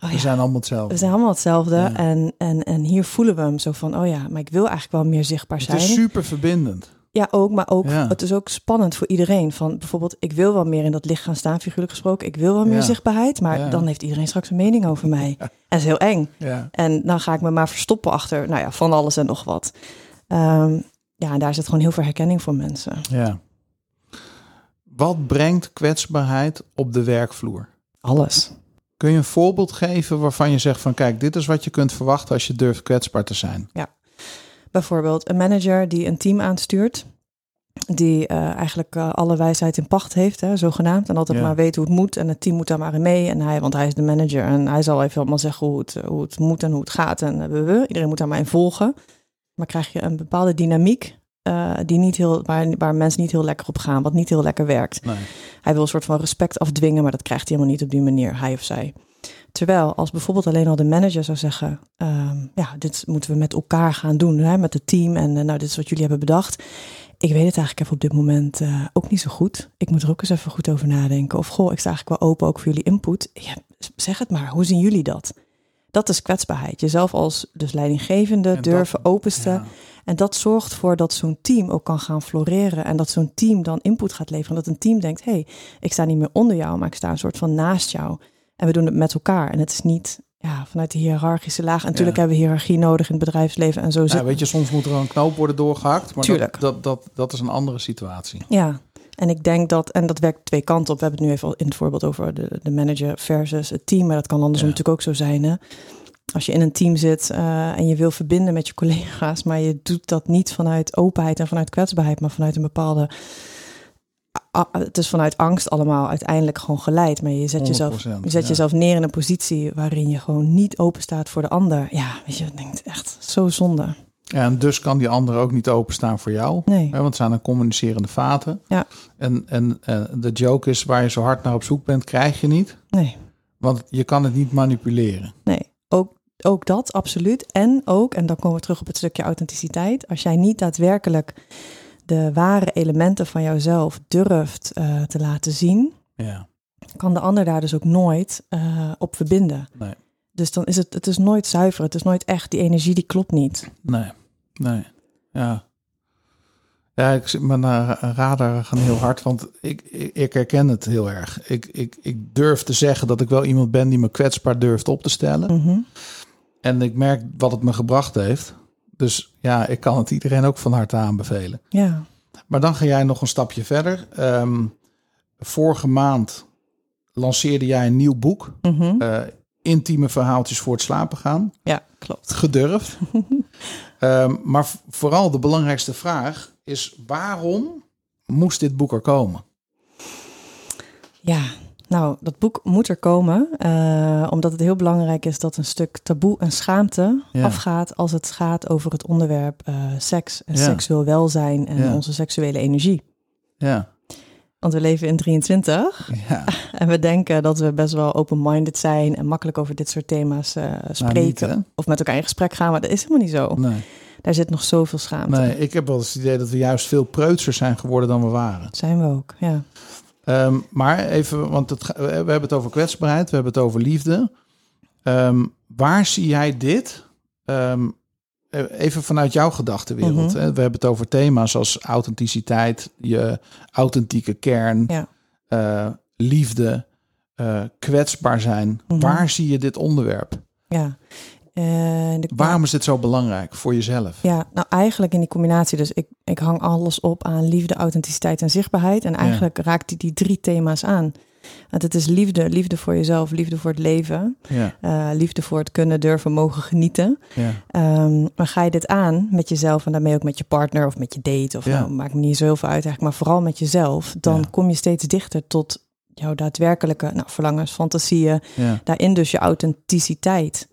Oh We zijn allemaal hetzelfde. we zijn allemaal hetzelfde Ja. en, en, en hier voelen we hem zo van, oh ja, maar ik wil eigenlijk wel meer zichtbaar Het zijn. is super verbindend. Ja, ook, maar ook, Ja. het is ook spannend voor iedereen. Van bijvoorbeeld, ik wil wel meer in dat licht gaan staan, figuurlijk gesproken. Ik wil wel meer Ja. zichtbaarheid, maar Ja. dan heeft iedereen straks een mening over mij. En dat is heel eng. Ja. En dan ga ik me maar verstoppen achter, nou ja, van alles en nog wat. Ehm, ja, en daar zit gewoon heel veel herkenning voor mensen. ja. Wat brengt kwetsbaarheid op de werkvloer? Alles. Kun je een voorbeeld geven waarvan je zegt van kijk, dit is wat je kunt verwachten als je durft kwetsbaar te zijn? Bijvoorbeeld een manager die een team aanstuurt. Die eh, eigenlijk eh, alle wijsheid in pacht heeft, hè, zogenaamd. En altijd Ja. maar weet hoe het moet. En het team moet daar maar in mee. En hij, want hij is de manager. En hij zal even allemaal zeggen hoe het, hoe het moet en hoe het gaat. En eh, we, we. iedereen moet daar maar in volgen. Maar krijg je een bepaalde dynamiek. die niet heel, waar, waar mensen niet heel lekker op gaan. Wat niet heel lekker werkt. Nee. Hij wil een soort van respect afdwingen, maar dat krijgt hij helemaal niet op die manier, hij of zij. Terwijl als bijvoorbeeld alleen al de manager zou zeggen, ehm, ja, dit moeten we met elkaar gaan doen, hè, met het team en eh, nou, dit is wat jullie hebben bedacht. Ik weet het eigenlijk even op dit moment eh, ook niet zo goed. Ik moet er ook eens even goed over nadenken. Of goh, ik sta eigenlijk wel open ook voor jullie input. Ja, zeg het maar, hoe zien jullie dat? Dat is kwetsbaarheid. Jezelf als dus leidinggevende En durven dat- openstellen. Ja. En dat zorgt ervoor dat zo'n team ook kan gaan floreren. En dat zo'n team dan input gaat leveren. Dat een team denkt, hé, hey, ik sta niet meer onder jou, maar ik sta een soort van naast jou. En we doen het met elkaar. En het is niet ja, vanuit de hiërarchische laag. En natuurlijk Ja. hebben we hiërarchie nodig in het bedrijfsleven. En zo zit Ja, weet je, soms moet er een knoop worden doorgehakt, maar Tuurlijk. Dat, dat, dat, dat is een andere situatie. Ja, en ik denk dat, en dat werkt twee kanten op. We hebben het nu even al in het voorbeeld over de, de manager versus het team. Maar dat kan andersom Ja. natuurlijk ook zo zijn. Hè? Als je in een team zit eh, en je wil verbinden met je collega's, maar je doet dat niet vanuit openheid en vanuit kwetsbaarheid, maar vanuit een bepaalde. Het is vanuit angst allemaal uiteindelijk gewoon geleid. Maar je zet, jezelf, 100%, je zet ja. jezelf neer in een positie waarin je gewoon niet open staat voor de ander. Ja, weet je, ik denk echt zo zonde. Ja, en dus kan die ander ook niet openstaan voor jou. Nee. Hè, want het zijn dan communicerende vaten. Ja. En, en eh, de joke is, waar je zo hard naar op zoek bent, krijg je niet. Nee. Want je kan het niet manipuleren. Nee, ook, ook dat absoluut. En ook, en dan komen we terug op het stukje authenticiteit. Als jij niet daadwerkelijk de ware elementen van jouzelf durft eh, te laten zien, Ja. kan de ander daar dus ook nooit eh, op verbinden. Nee. Dus dan is het, het is nooit zuiver, het is nooit echt. Die energie die klopt niet. Nee. Nee. Ja. Ja, ik zit mijn uh, radar gaan heel hard, want ik, ik, ik herken het heel erg. Ik, ik, ik durf te zeggen dat ik wel iemand ben die me kwetsbaar durft op te stellen. Mhm. En ik merk wat het me gebracht heeft. Dus ja, ik kan het iedereen ook van harte aanbevelen. Ja. Maar dan ga jij nog een stapje verder. Ehm, vorige maand lanceerde jij een nieuw boek. Mhm. eh, intieme verhaaltjes voor het slapen gaan. ja, klopt. Gedurfd. Ehm, maar vooral de belangrijkste vraag is: waarom moest dit boek er komen? Ja, nou, dat boek moet er komen, eh, omdat het heel belangrijk is dat een stuk taboe en schaamte Ja. afgaat als het gaat over het onderwerp eh, seks en Ja. seksueel welzijn en Ja. onze seksuele energie. Ja, Want we leven in 23 ja. en we denken dat we best wel open-minded zijn en makkelijk over dit soort thema's eh, Nou, spreken niet, of met elkaar in gesprek gaan, maar dat is helemaal niet zo. Nee. Daar zit nog zoveel schaamte. nee, ik heb wel eens het idee dat we juist veel preutser zijn geworden dan we waren. Zijn we ook, ja. Ehm, maar even, want het, we hebben het over kwetsbaarheid, we hebben het over liefde. Ehm, waar zie jij dit? Ehm, even vanuit jouw gedachtenwereld. Mhm. We hebben het over thema's als authenticiteit, je authentieke kern, Ja. eh, liefde, eh, kwetsbaar zijn. Mhm. Waar zie je dit onderwerp? ja. De, Waarom is dit zo belangrijk voor jezelf? Ja, nou eigenlijk in die combinatie. Dus ik, ik hang alles op aan liefde, authenticiteit en zichtbaarheid. En eigenlijk raakt die die drie thema's aan. Want het is liefde, liefde voor jezelf, liefde voor het leven, Ja, eh, liefde voor het kunnen durven mogen genieten. ja, Ehm, maar ga je dit aan met jezelf en daarmee ook met je partner of met je date, of nou, maakt me niet zo heel veel uit eigenlijk, maar vooral met jezelf, dan kom je steeds dichter tot jouw daadwerkelijke nou, verlangens, fantasieën, daarin dus je authenticiteit.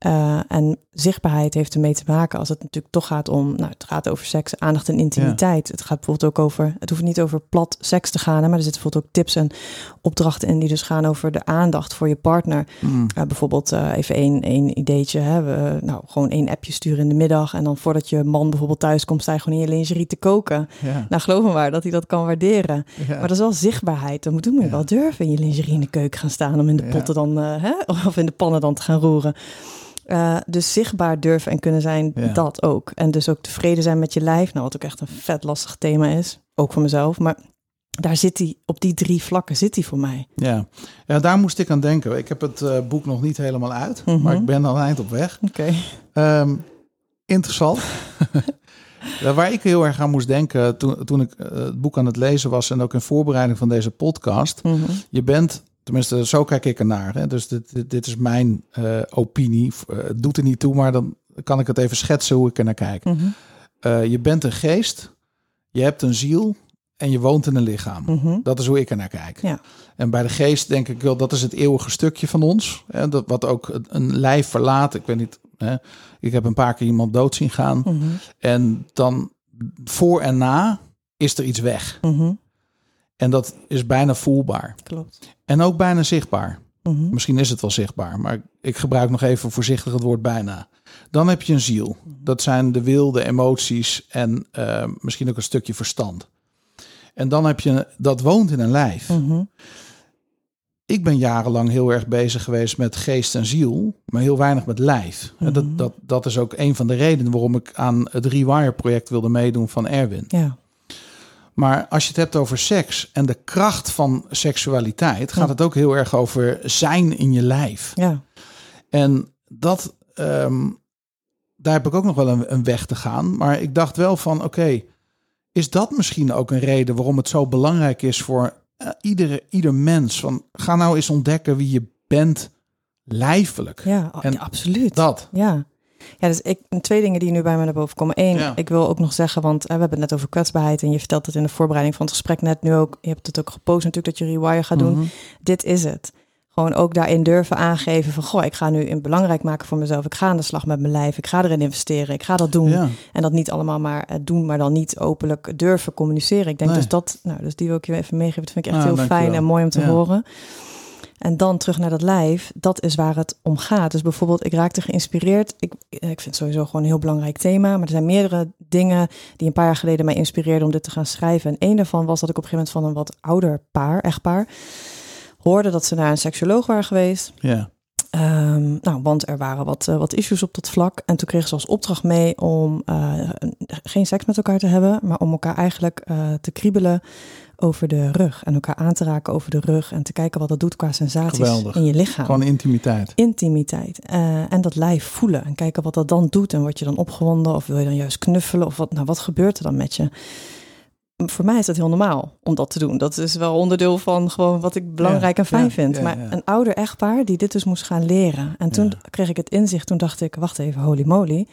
Eh, en zichtbaarheid heeft ermee te maken als het natuurlijk toch gaat om, nou, het gaat over seks, aandacht en intimiteit. Het gaat bijvoorbeeld ook over, het hoeft niet over plat seks te gaan, hè, maar er zitten bijvoorbeeld ook tips en opdrachten in die dus gaan over de aandacht voor je partner. Mm. Uh, bijvoorbeeld uh, even één, één ideetje. Hè? We, nou, gewoon één appje sturen in de middag. En dan voordat je man bijvoorbeeld thuis komt, sta je gewoon in je lingerie te koken. ja. Nou, geloof me maar dat hij dat kan waarderen. Ja. Maar dat is wel zichtbaarheid. Dan moet, je wel durven in je lingerie in de keuken gaan staan. Om in de potten dan, hè? of in de pannen dan te gaan roeren. Uh, dus zichtbaar durven en kunnen zijn, Ja. dat ook. En dus ook tevreden zijn met je lijf. Nou, wat ook echt een vet lastig thema is. Ook voor mezelf. Maar daar zit hij, op die drie vlakken zit hij voor mij. Ja. ja, daar moest ik aan denken. Ik heb het eh, boek nog niet helemaal uit, Mhm. maar ik ben al eind op weg. Oké. Ehm, interessant. Waar ik heel erg aan moest denken toen, toen ik eh, het boek aan het lezen was en ook in voorbereiding van deze podcast. Mhm. Je bent, tenminste zo kijk ik ernaar, hè? dus dit, dit, dit is mijn eh, opinie. Eh, Het doet er niet toe, maar dan kan ik het even schetsen hoe ik er naar kijk. Mhm. Eh, je bent een geest, je hebt een ziel en je woont in een lichaam. Mhm. Dat is hoe ik er naar kijk. Ja. En bij de geest denk ik wel, dat is het eeuwige stukje van ons. Hè, dat, wat ook een- lijf verlaat. Ik weet niet, hè, ik heb een paar keer iemand dood zien gaan. Mhm. En dan voor en na is er iets weg. Mhm. En dat is bijna voelbaar. Klopt. En ook bijna zichtbaar. Mhm. Misschien is het wel zichtbaar, maar ik gebruik nog even voorzichtig het woord bijna. Dan heb je een ziel. Dat zijn de wil, de emoties en eh, misschien ook een stukje verstand. En dan heb je, dat woont in een lijf. Mhm. Ik ben jarenlang heel erg bezig geweest met geest en ziel, maar heel weinig met lijf. En Mhm. dat, dat, dat is ook een van de redenen waarom ik aan het Rewire-project wilde meedoen van Erwin. Ja. Maar als je het hebt over seks en de kracht van seksualiteit, gaat Ja. het ook heel erg over zijn in je lijf. Ja. En dat, ehm, daar heb ik ook nog wel een, een weg te gaan. Maar ik dacht wel van, oké, is dat misschien ook een reden waarom het zo belangrijk is voor eh, iedere, ieder mens? Van, ga nou eens ontdekken wie je bent lijfelijk. Ja, En absoluut. Dat. Ja. Ja, dus ik, twee dingen die nu bij me naar boven komen. Eén, Ja. ik wil ook nog zeggen, want eh, we hebben het net over kwetsbaarheid en je vertelt het in de voorbereiding van het gesprek net nu ook. Je hebt het ook gepost natuurlijk dat je rewire gaat doen. Mhm. Dit is het. Gewoon ook daarin durven aangeven van, goh, ik ga nu in belangrijk maken voor mezelf. Ik ga aan de slag met mijn lijf. Ik ga erin investeren. Ik ga dat doen. Ja. En dat niet allemaal maar eh, doen, maar dan niet openlijk durven communiceren. Ik denk Nee. dus dat, nou, dus die wil ik je even meegeven. Dat vind ik echt Ah, heel fijn en mooi om te Ja. horen. En dan terug naar dat lijf, dat is waar het om gaat. Dus bijvoorbeeld, ik raakte geïnspireerd. Ik, ik vind het sowieso gewoon een heel belangrijk thema. Maar er zijn meerdere dingen die een paar jaar geleden mij inspireerden om dit te gaan schrijven. En één daarvan was dat ik op een gegeven moment van een wat ouder paar, echtpaar, hoorde dat ze naar een seksuoloog waren geweest. Ja. Ehm, nou, want er waren wat, eh, wat issues op dat vlak. En toen kregen ze als opdracht mee om eh, geen seks met elkaar te hebben, maar om elkaar eigenlijk eh, te kriebelen over de rug. En elkaar aan te raken over de rug. En te kijken wat dat doet qua sensaties Geweldig. in je lichaam. Gewoon intimiteit. Intimiteit. Eh, en dat lijf voelen. En kijken wat dat dan doet. En word je dan opgewonden? Of wil je dan juist knuffelen? Of wat, nou, wat gebeurt er dan met je? Voor mij is dat heel normaal om dat te doen. Dat is wel onderdeel van gewoon wat ik belangrijk Ja, en fijn ja, vind. ja, maar een ouder echtpaar die dit dus moest gaan leren. En toen kreeg ik het inzicht. Toen dacht ik, wacht even, holy moly.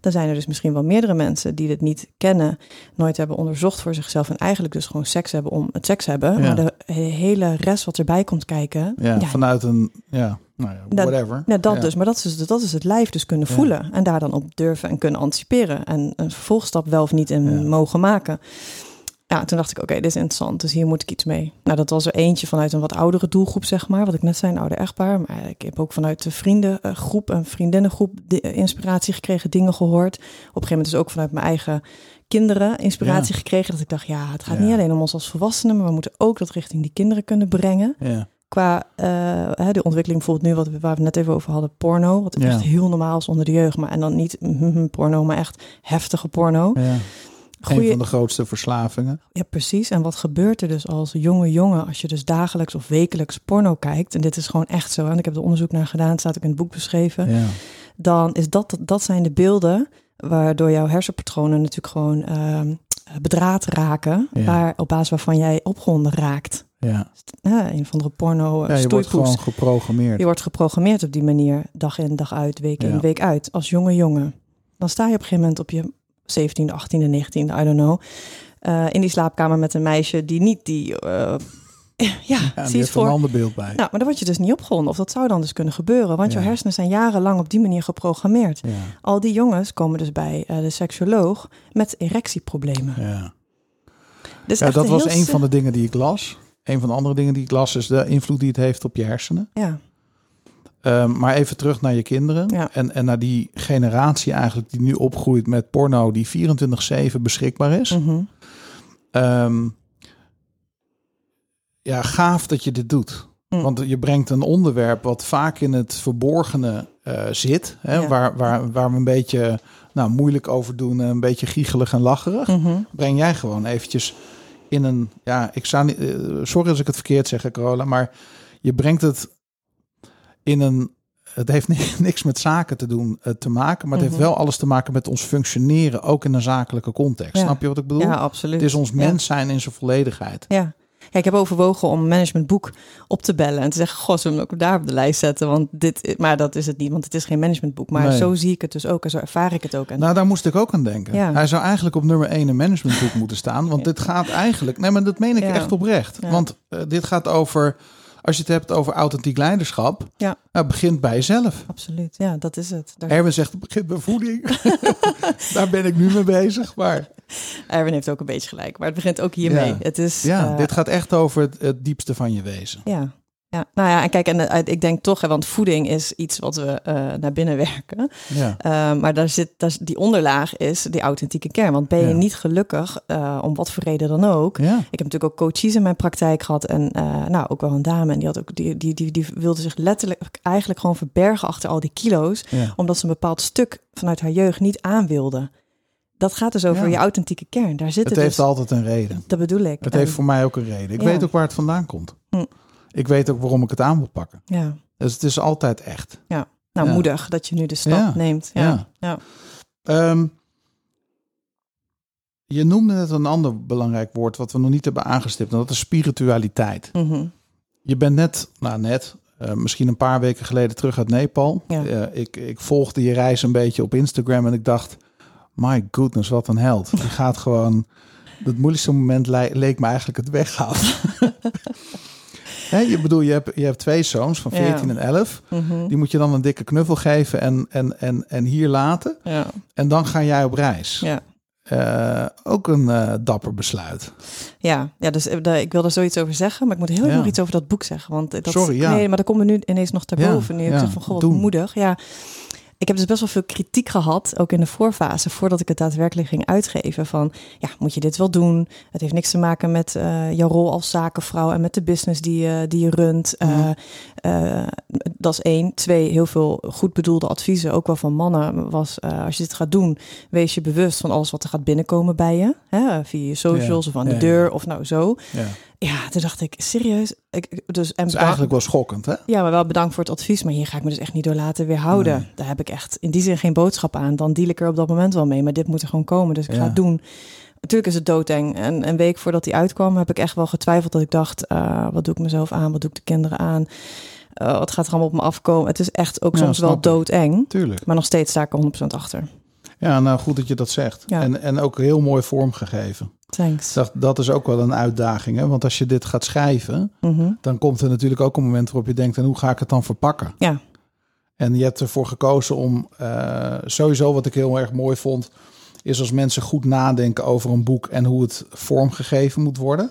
Dan zijn er dus misschien wel meerdere mensen die dit niet kennen. Nooit hebben onderzocht voor zichzelf. En eigenlijk dus gewoon seks hebben om het seks hebben. Maar de hele rest wat erbij komt kijken. Ja, vanuit een, ja, nou ja, Dat- whatever. ja, dat Ja. dus. Maar dat is, dat is het lijf dus kunnen voelen. En daar dan op durven en kunnen anticiperen. En een vervolgstap wel of niet in mogen maken. Ja, toen dacht ik, oké, dit is interessant. Dus hier moet ik iets mee. Nou, dat was er eentje vanuit een wat oudere doelgroep, zeg maar. Wat ik net zei, een ouder echtpaar. Maar ik heb ook vanuit de vriendengroep en vriendinnengroep de- inspiratie gekregen, dingen gehoord. Op een gegeven moment dus ook vanuit mijn eigen kinderen inspiratie gekregen. Dat ik dacht, ja, het gaat Ja. niet alleen om ons als volwassenen, maar we moeten ook dat richting die kinderen kunnen brengen Ja. qua eh, de ontwikkeling bijvoorbeeld nu, wat we, waar we net even over hadden, porno. Wat echt heel normaal is onder de jeugd. Maar en dan niet mhm, porno, maar echt heftige porno. Ja. Een Goeie, van de grootste verslavingen. ja, precies. En wat gebeurt er dus als jonge jongen als je dus dagelijks of wekelijks porno kijkt? En dit is gewoon echt zo. En ik heb er onderzoek naar gedaan, het staat ook in het boek beschreven. Ja. Dan is dat, dat zijn de beelden waardoor jouw hersenpatronen natuurlijk gewoon ehm, bedraad raken. Ja. Waar, op basis waarvan jij opgewonden raakt. Ja, Ja, een van de porno ja uh, je wordt gewoon geprogrammeerd. Je wordt geprogrammeerd op die manier, dag in, dag uit, week in, week uit, als jonge jongen. Dan sta je op een gegeven moment op je 17e, 18e, 19e, I don't know, eh, in die slaapkamer met een meisje die niet die... eh, ja, Ja, zie het voor. een ander beeld bij. Nou, maar dan word je dus niet opgewonden. Of dat zou dan dus kunnen gebeuren. Want Ja. jouw hersenen zijn jarenlang op die manier geprogrammeerd. Ja, Al die jongens komen dus bij eh, de seksuoloog met erectieproblemen. ja. Dus dat was een van de dingen die ik las. Een van de andere dingen die ik las is de invloed die het heeft op je hersenen. Ja, Ehm, maar even terug naar je kinderen. Ja. En, en naar die generatie eigenlijk die nu opgroeit met porno die 24-7 beschikbaar is. mhm. Ehm, ja, gaaf dat je dit doet. Mm. Want je brengt een onderwerp wat vaak in het verborgene eh, zit. Hè, Ja. waar, waar, waar we een beetje nou, moeilijk over doen. en Een beetje giechelig en lacherig. Mhm. Breng jij gewoon eventjes in een... Ja, ik zou niet... eh, sorry als ik het verkeerd zeg, Carola. Maar je brengt het in een... Het heeft ni- niks met zaken te doen eh, te maken. Maar het heeft Mhm. wel alles te maken met ons functioneren. Ook in een zakelijke context. Ja. Snap je wat ik bedoel? ja absoluut. Het is ons mens zijn in zijn volledigheid. Ja. ja, ik heb overwogen om managementboek op te bellen en te zeggen: Goh, zullen we hem ook daar op de lijst zetten? Want dit, maar dat is het niet, want het is geen managementboek. Maar Nee. zo zie ik het dus ook en zo ervaar ik het ook. En Nou, daar moest ik ook aan denken. Ja. Hij zou eigenlijk op nummer 1 een managementboek moeten staan. Want dit gaat eigenlijk... Nee, maar dat meen ik echt oprecht. Want eh, dit gaat over... Als je het hebt over authentiek leiderschap... Ja. Nou, begint bij jezelf. absoluut, ja, dat is het. Daar, Erwin zegt, het begint bij voeding. daar ben ik nu mee bezig. Maar Erwin heeft ook een beetje gelijk, maar het begint ook hiermee. Ja. Het is, ja, eh, dit gaat echt over het, het diepste van je wezen. Ja. Ja, nou ja, en kijk, en eh, ik denk toch, hè, want voeding is iets wat we eh, naar binnen werken. Ja, Uh, maar daar zit, daar, die onderlaag is die authentieke kern. Want ben je Ja. niet gelukkig, om wat voor reden dan ook. ja. Ik heb natuurlijk ook coaches in mijn praktijk gehad. En nou, ook wel een dame. En die, had ook, die, die, die, die wilde zich letterlijk eigenlijk gewoon verbergen achter al die kilo's. Omdat ze een bepaald stuk vanuit haar jeugd niet aan wilde. Dat gaat dus over Ja. je authentieke kern. Daar zit Het het, heeft dus, altijd een reden. Dat bedoel ik. Het En- heeft voor mij ook een reden. Ik Ja. weet ook waar het vandaan komt. Hm. Ik weet ook waarom ik het aan wil pakken. Ja. Dus het is altijd echt. Nou, Ja. moedig dat je nu de stap Ja. neemt. Ja. Ja. Ja. Ehm, je noemde net een ander belangrijk woord wat we nog niet hebben aangestipt. En dat is spiritualiteit. Mhm. Je bent net, nou net, eh, misschien een paar weken geleden terug uit Nepal. Ja. Eh, ik, ik volgde je reis een beetje op Instagram en ik dacht, my goodness, wat een held. Die gaat gewoon, het moeilijkste moment le- leek me eigenlijk het weggaan. Hè, je bedoel, je hebt, je hebt twee zoons van Ja. 14 en 11. Mhm. Die moet je dan een dikke knuffel geven en, en, en, en hier laten. Ja. En dan ga jij op reis. Ja. Eh, ook een eh, dapper besluit. Ja, ja dus eh, ik wil er zoiets over zeggen, maar ik moet heel Ja. nog iets over dat boek zeggen. Want dat, Sorry, ja. Nee, maar dat komt me nu ineens nog ter Ja, boven. Nu ik ja, zeg van, goh, wat doen. moedig. Ja, ik heb dus best wel veel kritiek gehad, ook in de voorfase, voordat ik het daadwerkelijk ging uitgeven. Van, ja, moet je dit wel doen? Het heeft niks te maken met eh, jouw rol als zakenvrouw en met de business die, je die je runt. Eh, Mhm. eh, dat is één. Twee, heel veel goed bedoelde adviezen, ook wel van mannen, was eh, als je dit gaat doen, wees je bewust van alles wat er gaat binnenkomen bij je. Hè, via je socials of aan de deur of nou zo. Ja. Ja, toen dacht ik, serieus? Ik, dus, en Dat is eigenlijk wel schokkend, hè? Ja, maar wel bedankt voor het advies. Maar hier ga ik me dus echt niet door laten weerhouden. Nee. Daar heb ik echt in die zin geen boodschap aan. Dan deal ik er op dat moment wel mee. Maar dit moet er gewoon komen. Dus ik ga het doen. Natuurlijk is het doodeng. En een week voordat hij uitkwam heb ik echt wel getwijfeld. Dat ik dacht, eh, wat doe ik mezelf aan? Wat doe ik de kinderen aan? Eh, wat gaat er allemaal op me afkomen? Het is echt ook Ja, soms wel doodeng. Tuurlijk. Maar nog steeds sta ik er 100% achter. Ja, nou goed dat je dat zegt. Ja. En, en ook heel mooi vormgegeven. Thanks. Dat, dat is ook wel een uitdaging, hè? Want als je dit gaat schrijven, Mhm. dan komt er natuurlijk ook een moment waarop je denkt, en hoe ga ik het dan verpakken? Ja. En je hebt ervoor gekozen om eh, sowieso wat ik heel erg mooi vond, is als mensen goed nadenken over een boek en hoe het vormgegeven moet worden.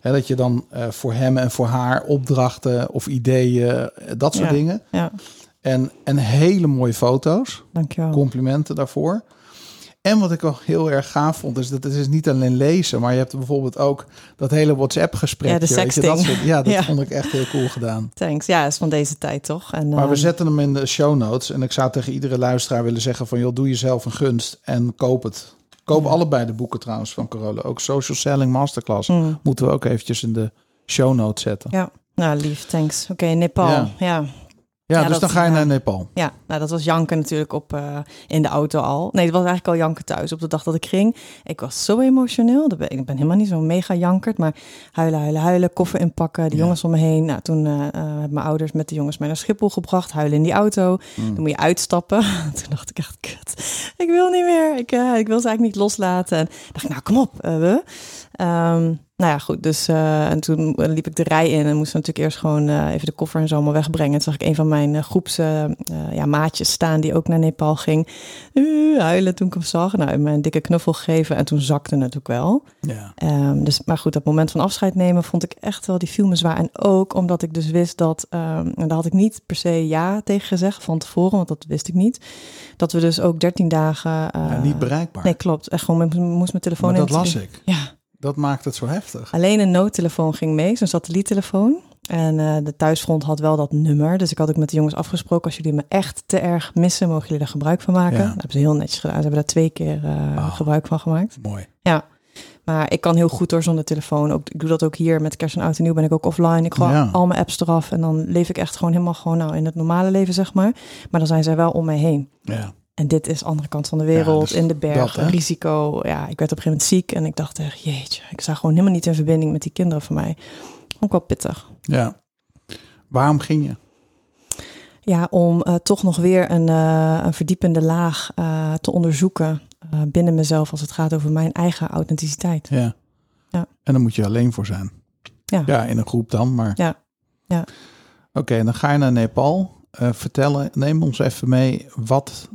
Hè, dat je dan eh, voor hem en voor haar opdrachten of ideeën, eh, dat soort Ja. dingen. Ja, En, en hele mooie foto's. dankjewel. Complimenten daarvoor. En wat ik wel heel erg gaaf vond, is dat het is niet alleen lezen, maar je hebt bijvoorbeeld ook dat hele WhatsApp-gesprek. Ja, de sexting. Dat soort, ja, dat Ja. vond ik echt heel cool gedaan. Thanks. Ja, is van deze tijd toch? En, Maar we ehm, zetten hem in de show notes. En ik zou tegen iedere luisteraar willen zeggen van... joh, doe jezelf een gunst en koop het. Koop Ja. allebei de boeken trouwens van Corolla. Ook Social Selling Masterclass. mm. Moeten we ook eventjes in de show notes zetten. Ja, nou lief, thanks. Oké, Nepal. Ja. Ja. Dus dat- dan ga je naar Nepal. Ja, nou dat was janken natuurlijk op, eh, in de auto al. Nee, het was eigenlijk al janken thuis op de dag dat ik ging. Ik was zo emotioneel. Dat ben- Ik ben helemaal niet zo mega jankerd, maar huilen, huilen, huilen, koffer inpakken, de Ja. jongens om me heen. Nou, toen eh, eh, hebben mijn ouders met de jongens mij naar Schiphol gebracht, huilen in die auto. Mm. Dan moet je uitstappen. Toen dacht ik echt, kut, ik wil niet meer. Ik, eh, ik wil ze eigenlijk niet loslaten. En dacht ik, nou kom op, eh, we. Ehm, nou ja, goed. Dus eh, en toen liep ik de rij in en moesten natuurlijk eerst gewoon eh, even de koffer en zo allemaal wegbrengen. En toen zag ik een van mijn uh, groeps ja, maatjes staan die ook naar Nepal ging. Huilen toen ik hem zag. Nou, een dikke knuffel geven en toen zakte het natuurlijk wel. Ja. Ehm, dus, maar goed, dat moment van afscheid nemen vond ik echt wel, die viel me zwaar. En ook omdat ik dus wist dat, ehm, en daar had ik niet per se ja tegen gezegd van tevoren, want dat wist ik niet. Dat we dus ook 13 dagen... Ja, niet bereikbaar. Nee, klopt. Echt gewoon, ik moest mijn telefoon maar dat in- las ik. Ja, Dat maakt het zo heftig. alleen een noodtelefoon ging mee, zo'n satelliettelefoon. En eh, de thuisfront had wel dat nummer. Dus ik had ook met de jongens afgesproken, als jullie me echt te erg missen, mogen jullie er gebruik van maken. Ja. Dat hebben ze heel netjes gedaan. Ze hebben daar twee keer eh, Oh. gebruik van gemaakt. Mooi. Maar ik kan heel goed door zonder telefoon. Ook, ik doe dat ook hier met kerst en oud en nieuw ben ik ook offline. Ik gooi Ja. al mijn apps eraf en dan leef ik echt gewoon helemaal gewoon nou, in het normale leven, zeg maar. Maar dan zijn zij wel om mij heen. Ja. En dit is de andere kant van de wereld, dus in de dat, hè? risico. Ja, ik werd op een gegeven moment ziek en ik dacht echt, jeetje, ik sta gewoon helemaal niet in verbinding met die kinderen van mij. Ook wel pittig. ja. Waarom ging je? Ja, om eh, toch nog weer een, eh, een verdiepende laag eh, te onderzoeken binnen mezelf als het gaat over mijn eigen authenticiteit. Ja. Ja. En dan moet je alleen voor zijn. Ja. Ja, in een groep dan, maar... Ja. Ja. Oké, dan ga je naar Nepal. Vertellen, neem ons even mee wat...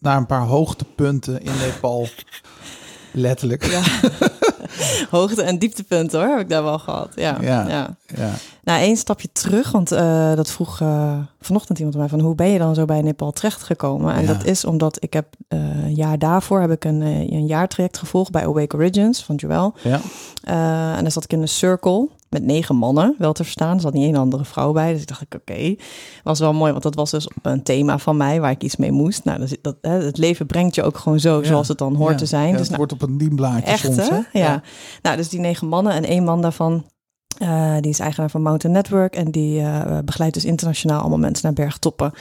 Naar een paar hoogtepunten in Nepal. Letterlijk. Ja. Hoogte- en dieptepunten hoor, heb ik daar wel gehad. Ja, Ja. ja. Ja. Nou, één stapje terug, want eh, dat vroeg eh, vanochtend iemand mij van hoe ben je dan zo bij Nepal terechtgekomen? En Ja. dat is omdat ik heb eh, een jaar daarvoor heb ik een, een jaartraject gevolgd bij Awake Origins van Joel. Ja. En dan zat ik in een circle met negen mannen, wel te verstaan. Er zat niet één andere vrouw bij. Dus ik dacht, oké, was wel mooi, want dat was dus een thema van mij waar ik iets mee moest. Nou, dus dat, hè, het leven brengt je ook gewoon zo, Ja. zoals het dan hoort Ja. te zijn. Ja, dus het nou, wordt op een dienblaadje Echt, soms, hè? hè? Ja. Nou, dus die negen mannen en één man daarvan, eh, die is eigenaar van Mountain Network en die eh, begeleidt dus internationaal allemaal mensen naar bergtoppen.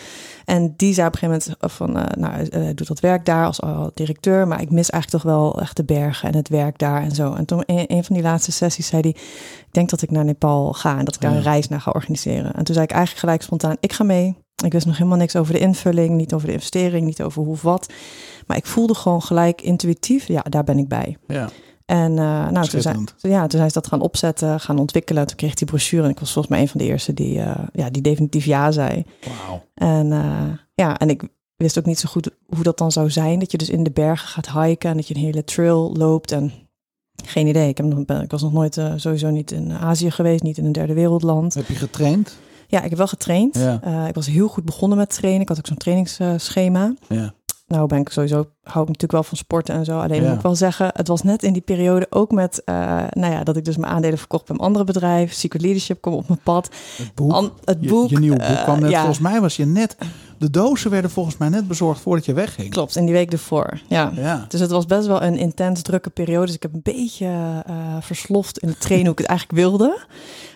En die zei op een gegeven moment van, eh, nou, doet dat werk daar als directeur, maar ik mis eigenlijk toch wel echt de bergen en het werk daar en zo. En toen in een van die laatste sessies zei hij, ik denk dat ik naar Nepal ga en dat ik daar een reis naar ga organiseren. En toen zei ik eigenlijk gelijk spontaan, ik ga mee. Ik wist nog helemaal niks over de invulling, niet over de investering, niet over hoe of wat. Maar ik voelde gewoon gelijk intuïtief, ja, daar ben ik bij. Ja. En eh, nou, toen zijn, ja, toen zijn ze dat gaan opzetten, gaan ontwikkelen. Toen kreeg ik die brochure en ik was volgens mij een van de eerste die, eh, ja, die definitief ja zei. Wauw. En eh, ja, en ik wist ook niet zo goed hoe dat dan zou zijn. Dat je dus in de bergen gaat hiken en dat je een hele trail loopt. En geen idee. Ik, heb nog, ben- ik was nog nooit sowieso niet in Azië geweest, niet in een derde wereldland. Heb je getraind? Ja, ik heb wel getraind. Ja. Ik was heel goed begonnen met trainen. Ik had ook zo'n trainingsschema. Ja. Nou ben ik sowieso, hou ik natuurlijk wel van sporten en zo. Alleen Ja. moet ik wel zeggen, het was net in die periode ook met, eh, nou ja, dat ik dus mijn aandelen verkocht bij een andere bedrijf. Secret Leadership kwam op mijn pad. Het boek. An- het Je- boek. Je, nieuwe boek eh, kwam net. ja, Volgens mij was je net... De dozen werden volgens mij net bezorgd voordat je wegging. klopt, in die week ervoor. Ja. Ja. Dus het was best wel een intens drukke periode. Dus ik heb een beetje eh versloft in het trainen hoe ik het eigenlijk wilde.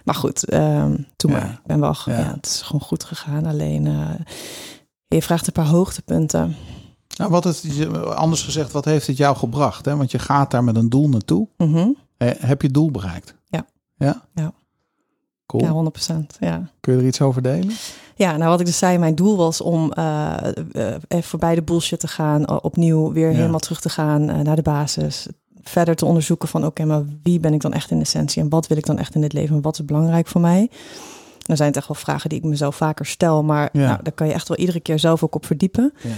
Maar goed, ehm, toen Ja. maar. Ik ben wel, Ja. het is gewoon goed gegaan. Alleen, je vraagt een paar hoogtepunten. Nou, wat is, anders gezegd, wat heeft het jou gebracht? Hè? Want je gaat daar met een doel naartoe. Eh, heb je het doel bereikt? Ja. Ja? Ja. Cool. Ja, 100%. Ja. Kun je er iets over delen? Ja, nou wat ik dus zei, mijn doel was om eh, even voorbij de bullshit te gaan, opnieuw weer Ja. helemaal terug te gaan eh, naar de basis. Verder te onderzoeken van oké, maar wie ben ik dan echt in essentie en wat wil ik dan echt in dit leven en wat is belangrijk voor mij? Dan zijn het echt wel vragen die ik mezelf vaker stel, maar Ja. nou, daar kan je echt wel iedere keer zelf ook op verdiepen. Ja.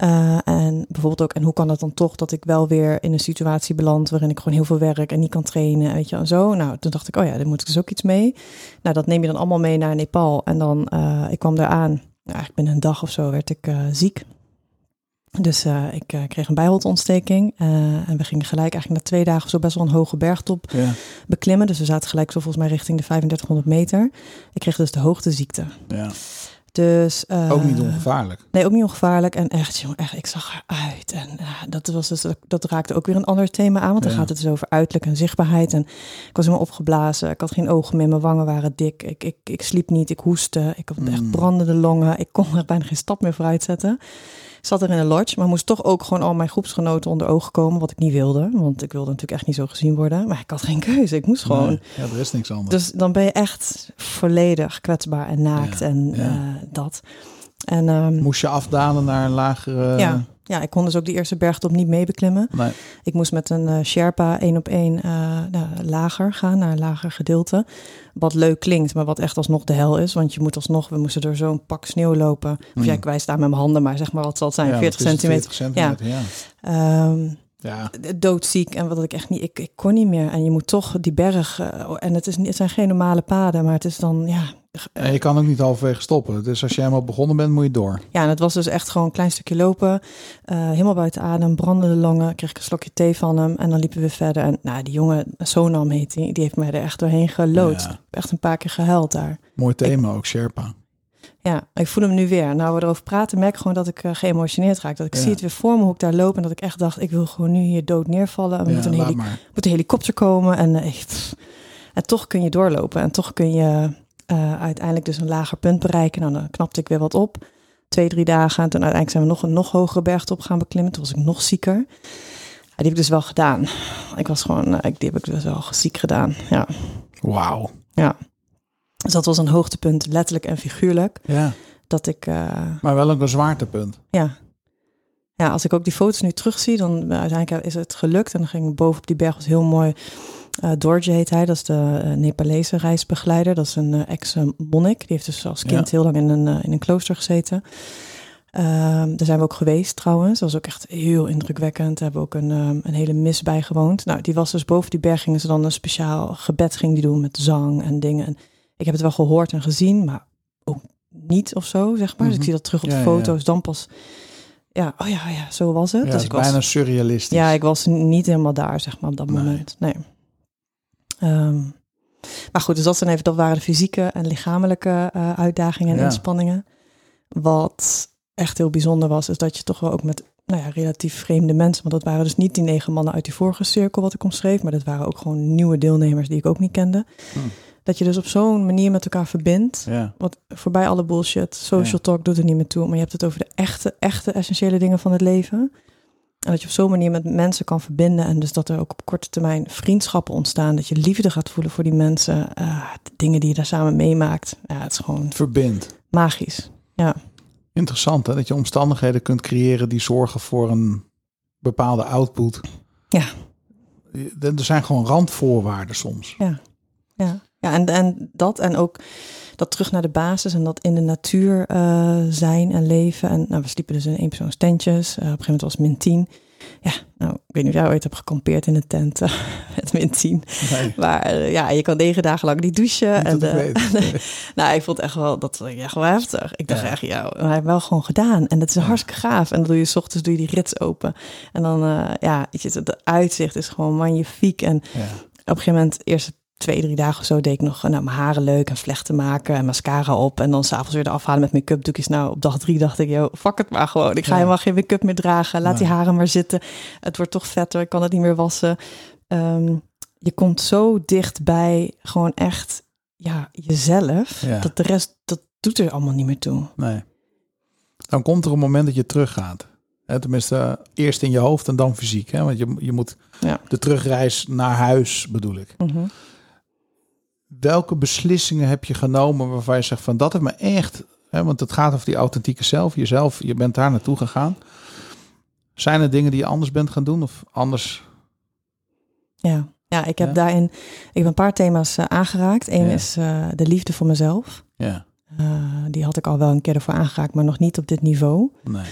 Eh, en bijvoorbeeld ook, en hoe kan dat dan toch dat ik wel weer in een situatie beland waarin ik gewoon heel veel werk en niet kan trainen, weet je, en zo. Nou, toen dacht ik, oh ja, daar moet ik dus ook iets mee. Nou, dat neem je dan allemaal mee naar Nepal. En dan, eh, ik kwam daar aan, nou, eigenlijk binnen een dag of zo werd ik eh, ziek. Dus ik kreeg een bijholteontsteking. en we gingen gelijk eigenlijk na twee dagen zo best wel een hoge bergtop Ja. beklimmen. Dus we zaten gelijk zo volgens mij richting de 3500 meter. Ik kreeg dus de hoogteziekte. ja. Dus, uh, ook niet ongevaarlijk. Nee, ook niet ongevaarlijk. En echt, jongen, echt, ik zag eruit. En uh, dat, was dus, dat raakte ook weer een ander thema aan. Want dan gaat het dus over uiterlijk en zichtbaarheid. En ik was helemaal opgeblazen. Ik had geen ogen meer. Mijn wangen waren dik. Ik, ik, ik sliep niet. Ik hoestte. Ik had echt Mm. brandende longen. Ik kon er bijna geen stap meer vooruit zetten. Zat er in een lodge, maar moest toch ook gewoon al mijn groepsgenoten onder ogen komen. Wat ik niet wilde. Want ik wilde natuurlijk echt niet zo gezien worden. Maar ik had geen keuze. Ik moest gewoon. Nee, ja, er is niks anders. Dus dan ben je echt volledig kwetsbaar en naakt Ja, en ja. eh, dat. En ehm, Moest je afdalen naar een lagere... ja, ja, ik kon dus ook die eerste bergtop niet mee beklimmen. Nee. Ik moest met een eh, Sherpa één op één eh, nou, lager gaan, naar een lager gedeelte. Wat leuk klinkt, maar wat echt alsnog de hel is. Want je moet alsnog, we moesten door zo'n pak sneeuw lopen. Of Mm. ja, ik wijs daar met mijn handen, maar zeg maar wat zal het zijn, Ja, 40 wat is het? centimeter. 40 centimeter, ja. Ehm, ja. doodziek en wat ik echt niet, ik, ik kon niet meer. En je moet toch die berg, eh, en het, is, niet- het zijn geen normale paden, maar het is dan, ja, En je kan ook niet halverwege stoppen. Dus als je helemaal begonnen bent, moet je door. Ja, en het was dus echt gewoon een klein stukje lopen. eh, helemaal buiten adem, brandende longen. Kreeg ik een slokje thee van hem. En dan liepen we weer verder. En nou, die jongen, Sonam heet die, die heeft mij er echt doorheen geloodst. Ja. Echt een paar keer gehuild daar. Mooi thema ook, Sherpa. Ja, ik voel hem nu weer. Nou, we erover praten, merk ik gewoon dat ik eh, geëmotioneerd raak. Dat ik Ja. zie het weer voor me, hoe ik daar loop. En dat ik echt dacht, ik wil gewoon nu hier dood neervallen. En we Ja, moeten een, heli- moet een helikopter komen. En, echt, en toch kun je doorlopen. En toch kun je eh, uiteindelijk dus een lager punt bereiken. Nou, dan knapte ik weer wat op. Twee, drie dagen. En toen uiteindelijk zijn we nog een nog hogere bergtop gaan beklimmen. Toen was ik nog zieker. Ja, die heb ik dus wel gedaan. Ik was gewoon, eh, ik- die heb ik dus wel ziek gedaan. Ja. Wauw. Dus dat was een hoogtepunt, letterlijk en figuurlijk. Ja, Dat ik, eh, maar wel een zwaartepunt. ja. Ja, als ik ook die foto's nu terugzie, dan uiteindelijk is het gelukt. En dan ging ik boven op die berg, was heel mooi. Eh Dorje heet hij, dat is de eh, Nepalese reisbegeleider. Dat is een eh, ex-monnik. Die heeft dus als kind Ja. heel lang in een, in een klooster gezeten. Ehm, daar zijn we ook geweest trouwens. Dat was ook echt heel indrukwekkend. Daar hebben we ook een, ehm, een hele mis bij gewoond. Nou, die was dus boven die berg. Gingen ze dan een speciaal gebed ging die doen met zang en dingen. En ik heb het wel gehoord en gezien, maar ook niet of zo, zeg maar. Dus ik Mhm. zie dat terug op de Ja, ja, ja. foto's. Dan pas, ja, oh ja, ja, zo was het. Ja, dus ik was, bijna surrealistisch. ja, ik was niet helemaal daar, zeg maar, op dat moment. Nee. Ehm, maar goed, dus dat, zijn even, dat waren de fysieke en lichamelijke eh, uitdagingen en Ja. inspanningen. Wat echt heel bijzonder was, is dat je toch wel ook met nou ja, relatief vreemde mensen, want dat waren dus niet die negen mannen uit die vorige cirkel wat ik omschreef, maar dat waren ook gewoon nieuwe deelnemers die ik ook niet kende. Hm. Dat je dus op zo'n manier met elkaar verbindt. Ja. Wat voorbij alle bullshit, social Ja. talk doet er niet meer toe. Maar je hebt het over de echte, echte essentiële dingen van het leven. En dat je op zo'n manier met mensen kan verbinden. En dus dat er ook op korte termijn vriendschappen ontstaan. Dat je liefde gaat voelen voor die mensen. eh, de dingen die je daar samen meemaakt. Ja, het is gewoon Verbindt. magisch. Interessant hè, dat je omstandigheden kunt creëren die zorgen voor een bepaalde output. Ja. Er er zijn gewoon randvoorwaarden soms. Ja, ja en, en dat en ook dat terug naar de basis en dat in de natuur eh, zijn en leven. En nou, we sliepen dus in eenpersoonstentjes. Uh, op een gegeven moment was het min 10. Ja, nou, ik weet niet of jij ooit hebt gekampeerd in een tent eh, met min 10. Nee, Maar eh, ja, je kan negen dagen lang niet douchen. niet en, ik eh, nou, ik vond echt wel, dat echt wel heftig. Ik dacht Ja. echt, ja, maar hij heeft wel gewoon gedaan. En dat is hartstikke gaaf. En dan doe je 's ochtends doe je die rits open. En dan, eh, ja, je, het uitzicht is gewoon magnifiek. En Ja. op een gegeven moment, eerste twee, drie dagen of zo, deed ik nog nou, mijn haren leuk en vlechten maken en mascara op. En dan s'avonds weer de afhalen met make-up doekjes. Nou, op dag drie dacht ik, yo, fuck het maar gewoon. Ik ga Ja. helemaal geen make-up meer dragen. Laat die haren maar zitten. Het wordt toch vetter, ik kan het niet meer wassen. Ehm, je komt zo dichtbij gewoon echt ja, jezelf. Ja. Dat de rest, dat doet er allemaal niet meer toe. Nee. Dan komt er een moment dat je teruggaat. Tenminste, eh, eerst in je hoofd en dan fysiek. Hè? Want je, je moet de terugreis naar huis, bedoel ik. Mhm. Welke beslissingen heb je genomen waarvan je zegt van dat heeft me echt... Hè, want het gaat over die authentieke zelf. Jezelf, je bent daar naartoe gegaan. Zijn er dingen die je anders bent gaan doen? Of anders? Ja. ja, ik heb Ja. daarin ik heb een paar thema's eh, aangeraakt. Eén Ja. is eh, de liefde voor mezelf. Ja, Eh, die had ik al wel een keer ervoor aangeraakt, maar nog niet op dit niveau. nee.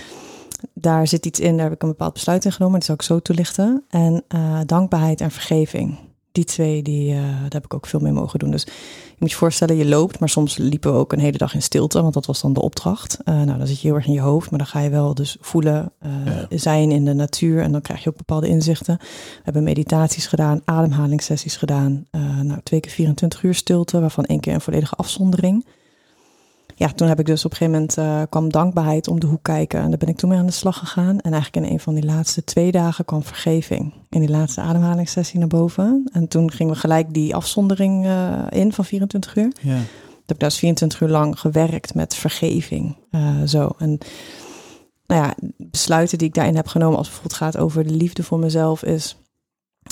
Daar zit iets in, daar heb ik een bepaald besluit in genomen. Dat zal ik zo toelichten. En dankbaarheid en vergeving. Die twee, die, eh, daar heb ik ook veel mee mogen doen. Dus je moet je voorstellen, je loopt, maar soms liepen we ook een hele dag in stilte, want dat was dan de opdracht. Eh, nou, dan zit je heel erg in je hoofd, maar dan ga je wel dus voelen, eh, Ja. zijn in de natuur en dan krijg je ook bepaalde inzichten. We hebben meditaties gedaan, ademhalingssessies gedaan. Nou, twee keer 24 uur stilte, waarvan één keer een volledige afzondering. Ja, toen heb ik dus op een gegeven moment uh, kwam dankbaarheid om de hoek kijken. En daar ben ik toen mee aan de slag gegaan. En eigenlijk in een van die laatste twee dagen kwam vergeving. In die laatste ademhalingssessie naar boven. En toen gingen we gelijk die afzondering uh, in van 24 uur. Ja. Ik heb dus 24 uur lang gewerkt met vergeving. Uh, zo. En nou ja, besluiten die ik daarin heb genomen, als het bijvoorbeeld gaat over de liefde voor mezelf, is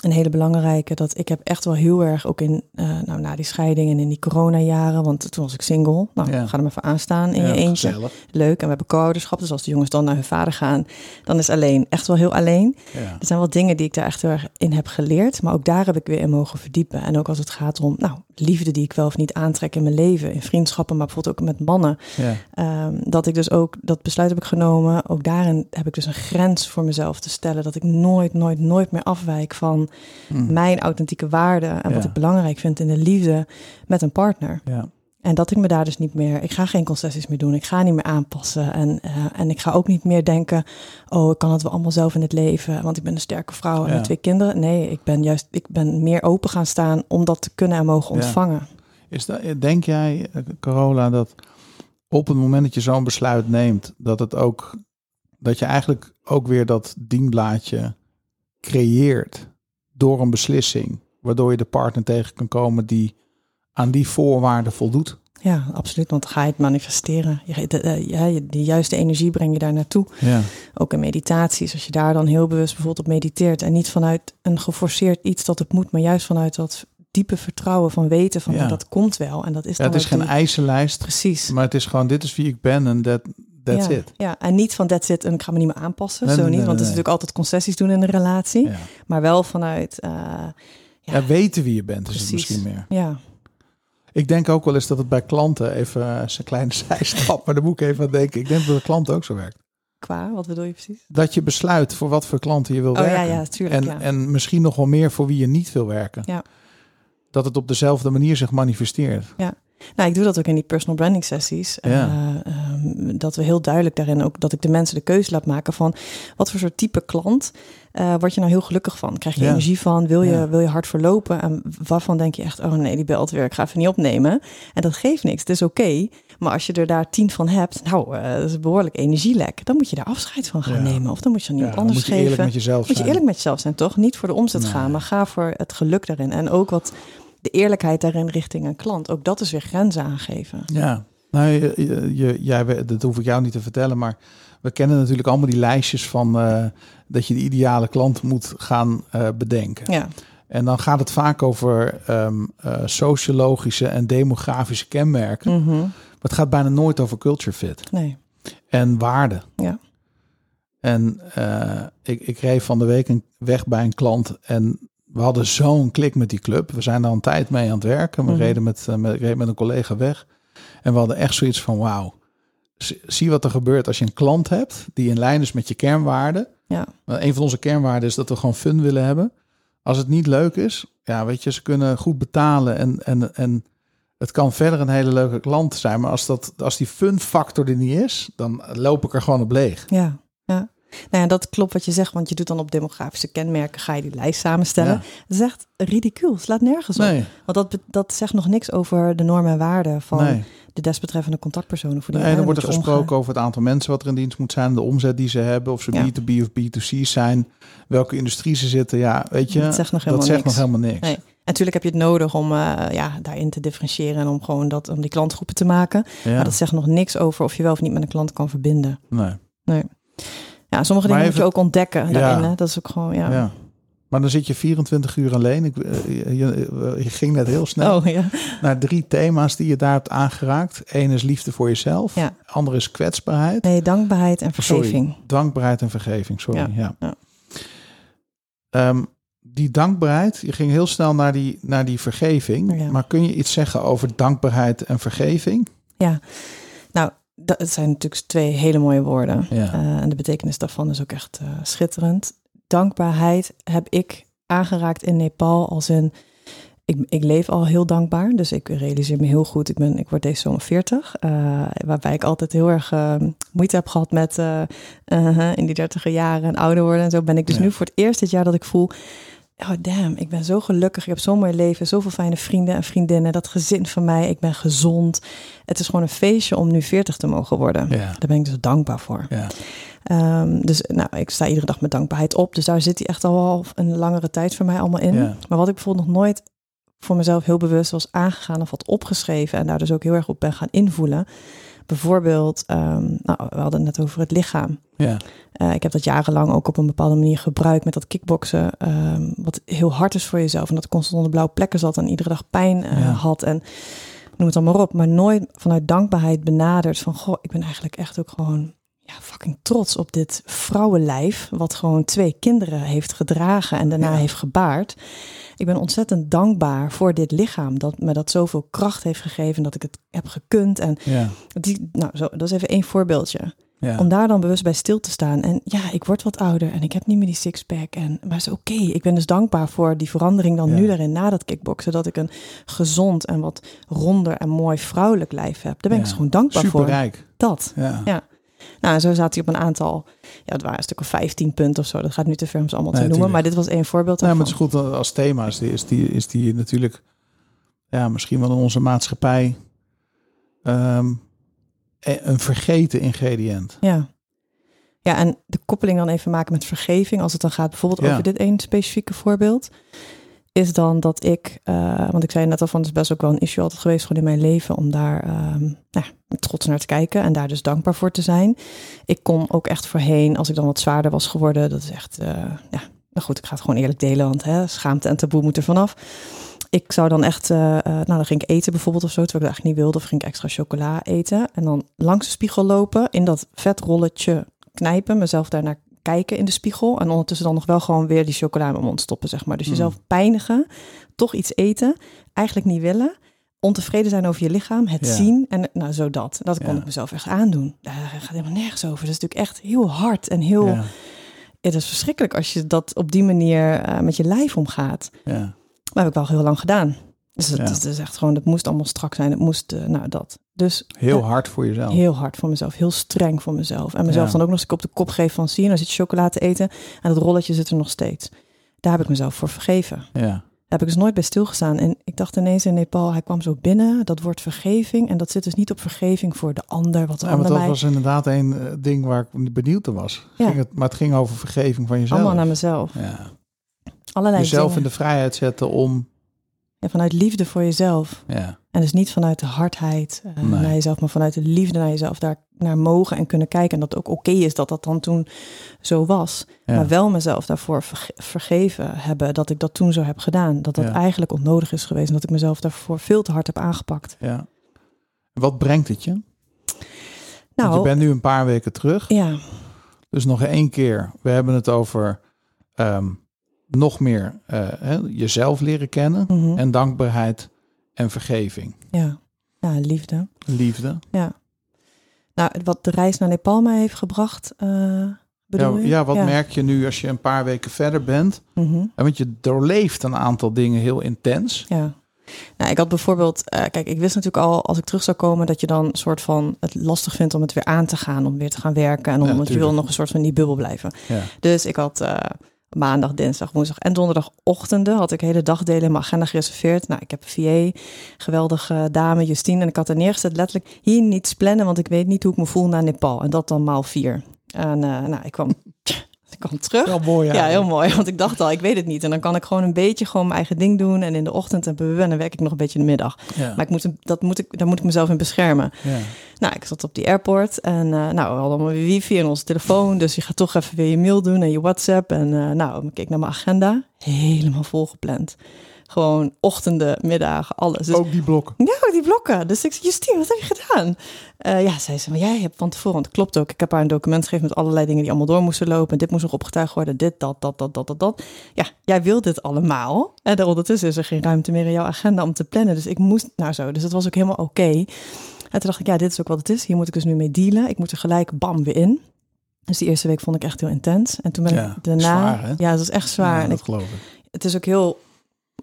een hele belangrijke. Dat ik heb echt wel heel erg ook in, uh, nou, na die scheiding en in die coronajaren, want toen was ik single. Nou, Ja. ga er maar voor aanstaan in Ja, je eentje. gezellig. Leuk. En we hebben co-ouderschap. Dus als de jongens dan naar hun vader gaan, dan is alleen echt wel heel alleen. Ja. Er zijn wel dingen die ik daar echt heel erg in heb geleerd. Maar ook daar heb ik weer in mogen verdiepen. En ook als het gaat om nou, liefde die ik wel of niet aantrek in mijn leven. In vriendschappen, maar bijvoorbeeld ook met mannen. Ja. Ehm, dat ik dus ook, dat besluit heb ik genomen. Ook daarin heb ik dus een grens voor mezelf te stellen. Dat ik nooit, nooit, nooit meer afwijk van Hm. mijn authentieke waarden. En wat ik belangrijk vind in de liefde met een partner. Ja. En dat ik me daar dus niet meer, ik ga geen concessies meer doen. Ik ga niet meer aanpassen. En, eh, en ik ga ook niet meer denken, oh, ik kan het wel allemaal zelf in het leven. Want ik ben een sterke vrouw en Ja. met twee kinderen. Nee, ik ben juist, ik ben meer open gaan staan om dat te kunnen en mogen Ja. ontvangen. Is dat, denk jij, eh, Carola, dat op het moment dat je zo'n besluit neemt, dat het ook dat je eigenlijk ook weer dat dienblaadje creëert door een beslissing, waardoor je de partner tegen kan komen die aan die voorwaarden voldoet? Ja, absoluut. Want dan ga je het manifesteren. Je, de, de juiste energie breng je daar naartoe. Ja, Ook in meditaties. Als je daar dan heel bewust bijvoorbeeld op mediteert. En niet vanuit een geforceerd iets dat het moet. Maar juist vanuit dat diepe vertrouwen van weten van Ja. dat komt wel. En dat is ja dan het is geen die- eisenlijst, Precies. maar het is gewoon dit is wie ik ben en that, that's ja, it. Ja, en niet van that's it en ik ga me niet meer aanpassen. Nee, zo nee, niet, nee, want het is natuurlijk altijd concessies doen in een relatie. Ja. Maar wel vanuit, eh, ja, Ja, weten wie je bent is het misschien meer. ja, Ik denk ook wel eens dat het bij klanten even uh, een kleine zijstap, maar daar moet ik even aan denken. Ik denk dat het bij klanten ook zo werkt. qua, wat bedoel je precies? Dat je besluit voor wat voor klanten je wil Oh ja, werken. ja, tuurlijk. en, ja. en misschien nog wel meer voor wie je niet wil werken. Ja. Dat het op dezelfde manier zich manifesteert. Nou, ik doe dat ook in die personal branding sessies. Ja. Eh, dat we heel duidelijk daarin ook dat ik de mensen de keuze laat maken van wat voor soort type klant eh word je nou heel gelukkig van? Krijg je Ja. energie van? Wil je, Ja. wil je hard verlopen? En waarvan denk je echt, oh nee, die belt weer, ik ga even niet opnemen. En dat geeft niks, het is oké. Maar als je er daar tien van hebt, nou, eh, dat is een behoorlijk energielek. Dan moet je daar afscheid van gaan Ja. nemen. Of dan moet je aan iemand anders moet je eerlijk geven. met jezelf Moet je eerlijk met jezelf zijn, toch? Niet voor de omzet Nee. gaan, maar ga voor het geluk daarin. En ook wat de eerlijkheid daarin richting een klant. Ook dat is weer grenzen aangeven. Ja, nou, je, je, jij, weet- dat hoef ik jou niet te vertellen, maar we kennen natuurlijk allemaal die lijstjes van eh, dat je de ideale klant moet gaan eh, bedenken. Ja, En dan gaat het vaak over ehm, eh, sociologische en demografische kenmerken. Mhm. Maar het gaat bijna nooit over culture fit nee. en waarde. Ja. En ik, ik reed van de week een, weg bij een klant en we hadden zo'n klik met die club. We zijn al een tijd mee aan het werken. We Mhm. reden met, met, ik reed met een collega weg. En we hadden echt zoiets van, wauw, zie- wat er gebeurt als je een klant hebt die in lijn is met je kernwaarden. Ja. Een van onze kernwaarden is dat we gewoon fun willen hebben. Als het niet leuk is, ja, weet je, ze kunnen goed betalen en, en, en het kan verder een hele leuke klant zijn. Maar als, dat, als die fun factor er niet is, dan loop ik er gewoon op leeg. Ja, ja. Nou ja, dat klopt wat je zegt, want je doet dan op demografische kenmerken, ga je die lijst samenstellen. Ja. Dat is echt ridicuul, slaat nergens op. Nee, Want dat, dat zegt nog niks over de normen en waarden van nee. De desbetreffende contactpersonen. Voor die nee, dan wordt er gesproken omgaan. over het aantal mensen wat er in dienst moet zijn, de omzet die ze hebben, of ze Ja. B2B of B2C zijn, welke industrie ze zitten. Ja, weet je, Dat zegt nog helemaal zegt niks. nog helemaal niks. Nee. En natuurlijk heb je het nodig om eh, ja, daarin te differentiëren en om gewoon dat, om die klantgroepen te maken. Ja, Maar dat zegt nog niks over of je wel of niet met een klant kan verbinden. nee. Ja, sommige Maar dingen moet je ook ontdekken daarin. Hè? Dat is ook gewoon, ja. Maar dan zit je 24 uur alleen. Ik, eh, je, je- ging net heel snel Oh ja. naar drie thema's die je daar hebt aangeraakt. Eén is liefde voor jezelf. Ja. Ander is kwetsbaarheid. Nee, dankbaarheid en Oh, sorry. vergeving. Dankbaarheid en vergeving, sorry. Ja. Ja. Ehm, die dankbaarheid, je ging heel snel naar die, naar die vergeving. Maar kun je iets zeggen over dankbaarheid en vergeving? Ja, nou, dat zijn natuurlijk twee hele mooie woorden. Ja. Eh, en de betekenis daarvan is ook echt eh, schitterend. Dankbaarheid heb ik aangeraakt in Nepal als in... Ik, ik leef al heel dankbaar, dus ik realiseer me heel goed. Ik, ben, ik word deze zomer 40, eh, waarbij ik altijd heel erg eh, moeite heb gehad met eh, in die dertiger jaren en ouder worden en zo. Ben ik dus Ja. nu voor het eerst dit jaar dat ik voel, oh damn, ik ben zo gelukkig. Ik heb zo'n mooi leven, zoveel fijne vrienden en vriendinnen. Dat gezin van mij, ik ben gezond. Het is gewoon een feestje om nu 40 te mogen worden. Ja. Daar ben ik dus dankbaar voor. Ja. Ehm, dus nou, ik sta iedere dag met dankbaarheid op. Dus daar zit hij echt al een langere tijd voor mij allemaal in. Ja. Maar wat ik bijvoorbeeld nog nooit voor mezelf heel bewust was aangegaan of had opgeschreven en daar dus ook heel erg op ben gaan invoelen. Bijvoorbeeld, ehm, nou, we hadden het net over het lichaam. Ja. Eh, ik heb dat jarenlang ook op een bepaalde manier gebruikt met dat kickboksen. ehm, wat heel hard is voor jezelf. En dat ik constant onder blauwe plekken zat en iedere dag pijn eh, Ja. had. En noem het allemaal op. Maar nooit vanuit dankbaarheid benaderd van... Goh, ik ben eigenlijk echt ook gewoon ja, fucking trots op dit vrouwenlijf. Wat gewoon twee kinderen heeft gedragen en daarna Ja. heeft gebaard. Ik ben ontzettend dankbaar voor dit lichaam. Dat me dat zoveel kracht heeft gegeven. Dat ik het heb gekund. En Ja. die, nou, zo, dat is even één voorbeeldje. Ja. Om daar dan bewust bij stil te staan. En ja, ik word wat ouder en ik heb niet meer die sixpack. En, maar is oké. Ik ben dus dankbaar voor die verandering dan Ja. nu daarin na dat kickboksen. Dat ik een gezond en wat ronder en mooi vrouwelijk lijf heb. Daar ben ik dus gewoon dankbaar voor. Superrijk. Dat. Ja. Ja. Nou, zo zat hij op een aantal, ja, het waren een stuk of 15 punten of zo. Dat gaat nu te ver om ze allemaal Nee, te noemen. tuurlijk. Maar dit was één voorbeeld Nou, maar het is goed als thema is die, is die, is die natuurlijk ja, misschien wel in onze maatschappij ehm, e- een vergeten ingrediënt. Ja. Ja, en de koppeling dan even maken met vergeving, als het dan gaat bijvoorbeeld Ja. over dit één specifieke voorbeeld, is dan dat ik, eh, want ik zei net al van, het is best ook wel een issue altijd geweest gewoon in mijn leven om daar ehm, nou, trots naar te kijken en daar dus dankbaar voor te zijn. Ik kon ook echt voorheen, als ik dan wat zwaarder was geworden, dat is echt, eh, ja, nou goed, ik ga het gewoon eerlijk delen, want hè, schaamte en taboe moet er vanaf. Ik zou dan echt, eh, nou dan ging ik eten bijvoorbeeld of zo, terwijl ik dat eigenlijk niet wilde, of ging ik extra chocola eten en dan langs de spiegel lopen, in dat vetrolletje knijpen, mezelf daarnaar kijken in de spiegel en ondertussen dan nog wel gewoon weer die chocola in mijn mond stoppen, zeg maar. Dus Mm. jezelf pijnigen, toch iets eten, eigenlijk niet willen, ontevreden zijn over je lichaam, het Ja. zien en nou zo dat. Dat kon ik mezelf echt aandoen. Daar gaat helemaal nergens over. Dat is natuurlijk echt heel hard en heel, Ja, het is verschrikkelijk als je dat op die manier eh, met je lijf omgaat. ja. Maar heb ik wel heel lang gedaan. Dus Ja. het is echt gewoon, het moest allemaal strak zijn. Het moest, eh, nou dat. Dus Heel eh, hard voor jezelf. Heel hard voor mezelf, heel streng voor mezelf. En mezelf Ja. dan ook nog eens op de kop geven van zie je, nou zit je chocola te eten en dat rolletje zit er nog steeds. Daar heb ik mezelf voor vergeven. Ja. Daar heb ik dus nooit bij stilgestaan. En ik dacht ineens in Nepal, hij kwam zo binnen, dat wordt vergeving. En dat zit dus niet op vergeving voor de ander, wat de Ja, want ander dat mij... was inderdaad een eh, ding waar ik benieuwd naar was. Ja. Ging het, maar het ging over vergeving van jezelf. Allemaal naar mezelf. ja. Allerlei Jezelf dingen. in de vrijheid zetten om... Vanuit liefde voor jezelf. Ja, En dus niet vanuit de hardheid eh, Nee. naar jezelf, maar vanuit de liefde naar jezelf. Daar naar mogen en kunnen kijken. En dat het ook oké is dat dat dan toen zo was. ja. Maar wel mezelf daarvoor verge- vergeven hebben dat ik dat toen zo heb gedaan. Dat dat Ja. eigenlijk onnodig is geweest. En dat ik mezelf daarvoor veel te hard heb aangepakt. ja. Wat brengt het je? Want Nou, je bent nu een paar weken terug. ja, Dus nog één keer. We hebben het over ehm, nog meer eh, jezelf leren kennen. mhm, En dankbaarheid en vergeving. ja. ja, liefde. Liefde. Ja. Nou, wat de reis naar Nepal mij heeft gebracht, bedoel Ja, ja, wat merk je nu als je een paar weken verder bent? Mhm. En Want je doorleeft een aantal dingen heel intens. Ja. Nou, ik had bijvoorbeeld, eh, kijk, ik wist natuurlijk al als ik terug zou komen dat je dan een soort van het lastig vindt om het weer aan te gaan, om weer te gaan werken en om, Ja, je wil nog een soort van in die bubbel blijven. Ja. Dus ik had maandag, dinsdag, woensdag en donderdagochtenden had ik hele dagdelen in mijn agenda gereserveerd. Nou, ik heb een VA, geweldige dame Justine en ik had er neergezet letterlijk hier niets plannen, want ik weet niet hoe ik me voel naar Nepal en dat dan maal vier. En eh, nou, ik kwam, ik kwam terug. Mooi. Ja, heel mooi. Want ik dacht al, ik weet het niet. En dan kan ik gewoon een beetje gewoon mijn eigen ding doen. En in de ochtend en dan werk ik nog een beetje in de middag. Ja. Maar ik moet, dat moet ik, daar moet ik mezelf in beschermen. Ja. Nou, ik zat op die airport en eh, nou, we hadden allemaal weer wifi en onze telefoon. Dus je gaat toch even weer je mail doen en je WhatsApp. En eh, nou, ik keek naar mijn agenda. Helemaal volgepland. Gewoon ochtenden, middagen, alles. Dus, Ook die blokken. ja, die blokken. Dus ik zei, Justine, wat heb je gedaan? Eh, ja, zei ze, maar jij hebt van tevoren, want het klopt ook. Ik heb haar een document gegeven met allerlei dingen die allemaal door moesten lopen. En dit moest nog opgetuigd worden, dit, dat, dat, dat, dat, dat, dat. Ja, jij wil dit allemaal. En ondertussen is er geen ruimte meer in jouw agenda om te plannen. Dus ik moest, nou zo, dus het was ook helemaal oké. En toen dacht ik, ja, dit is ook wat het is. Hier moet ik dus nu mee dealen. Ik moet er gelijk bam weer in. Dus die eerste week vond ik echt heel intens. En toen ben Ja, ik daarna... zwaar, ja, het was echt zwaar. Ja, en dat ik, geloof ik. het is ook heel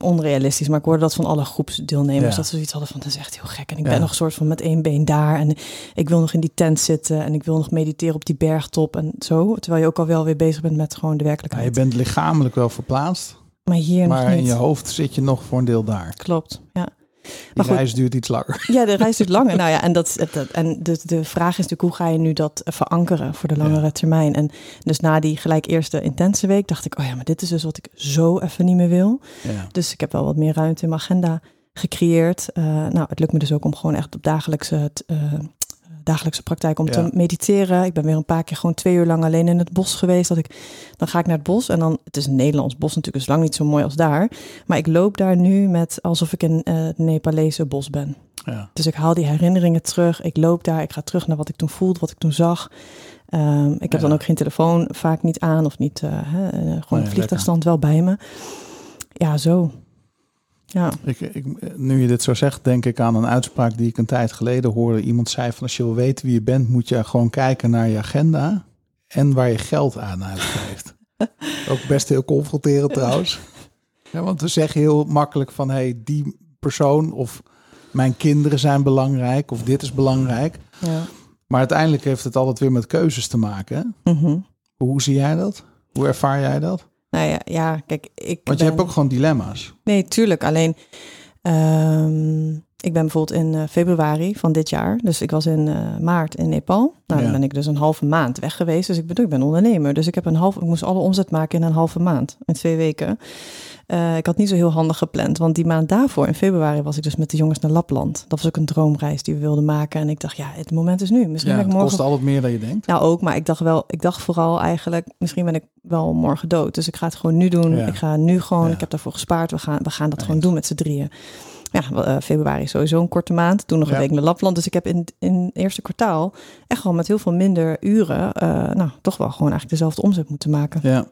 onrealistisch, maar ik hoorde dat van alle groepsdeelnemers, Ja. dat ze zoiets hadden van, dat is echt heel gek. En ik Ja. ben nog een soort van met één been daar en ik wil nog in die tent zitten en ik wil nog mediteren op die bergtop en zo. Terwijl je ook al wel weer bezig bent met gewoon de Ja, werkelijkheid. je bent lichamelijk wel verplaatst. maar hier nog Maar niet. in je hoofd zit je nog voor een deel daar. Klopt, ja. Maar goed. reis duurt iets langer. Ja, de reis duurt langer. nou ja, en, dat, dat, en de, de vraag is natuurlijk, hoe ga je nu dat verankeren voor de langere Ja. termijn? En dus na die gelijk eerste intense week dacht ik, oh ja, maar dit is dus wat ik zo even niet meer wil. Ja. Dus ik heb wel wat meer ruimte in mijn agenda gecreëerd. Eh, nou, het lukt me dus ook om gewoon echt op dagelijkse, eh, dagelijkse praktijk om Ja. te mediteren. Ik ben weer een paar keer gewoon twee uur lang alleen in het bos geweest. Dat ik, dan ga ik naar het bos en dan, het is een Nederlands bos natuurlijk, is lang niet zo mooi als daar. Maar ik loop daar nu met alsof ik in eh, het Nepalese bos ben. Ja. Dus ik haal die herinneringen terug. Ik loop daar. Ik ga terug naar wat ik toen voelde, wat ik toen zag. Ehm, ik heb Ja. dan ook geen telefoon vaak niet aan of niet. eh, hè, eh, gewoon Nee, vliegtuigstand wel bij me. Ja, zo. Ja, Ik, ik, nu je dit zo zegt, denk ik aan een uitspraak die ik een tijd geleden hoorde. Iemand zei van als je wil weten wie je bent, moet je gewoon kijken naar je agenda en waar je geld aan uitgeeft. Ook best heel confronterend trouwens. Ja, want we zeggen heel makkelijk van hey, die persoon of mijn kinderen zijn belangrijk of dit is belangrijk. ja. Maar uiteindelijk heeft het altijd weer met keuzes te maken. Mhm. Hoe zie jij dat? Hoe ervaar jij dat? Nou ja, ja, kijk, ik. Want je ben- hebt ook gewoon dilemma's. Nee, tuurlijk. Alleen, ehm, ik ben bijvoorbeeld in eh, februari van dit jaar. Dus ik was in eh, maart in Nepal. Nou, Ja. dan ben ik dus een halve maand weg geweest. Dus ik ben, ik ben ondernemer. Dus ik, heb een half, ik moest alle omzet maken in een halve maand. In twee weken. Eh, ik had niet zo heel handig gepland. Want die maand daarvoor, in februari, was ik dus met de jongens naar Lapland. Dat was ook een droomreis die we wilden maken. En ik dacht, ja, het moment is nu. Misschien Ja, ben ik het morgen kost altijd meer dan je denkt. nou, ook, maar ik dacht wel, ik dacht vooral eigenlijk, misschien ben ik wel morgen dood. Dus ik ga het gewoon nu doen. Ja. Ik ga nu gewoon, Ja. ik heb daarvoor gespaard. We gaan, we gaan dat gewoon doen met z'n drieën. Ja, eh, februari is sowieso een korte maand. Toen nog een Ja. week naar Lapland. Dus ik heb in, in het eerste kwartaal echt wel met heel veel minder uren, eh, nou, toch wel gewoon eigenlijk dezelfde omzet moeten maken. Ja,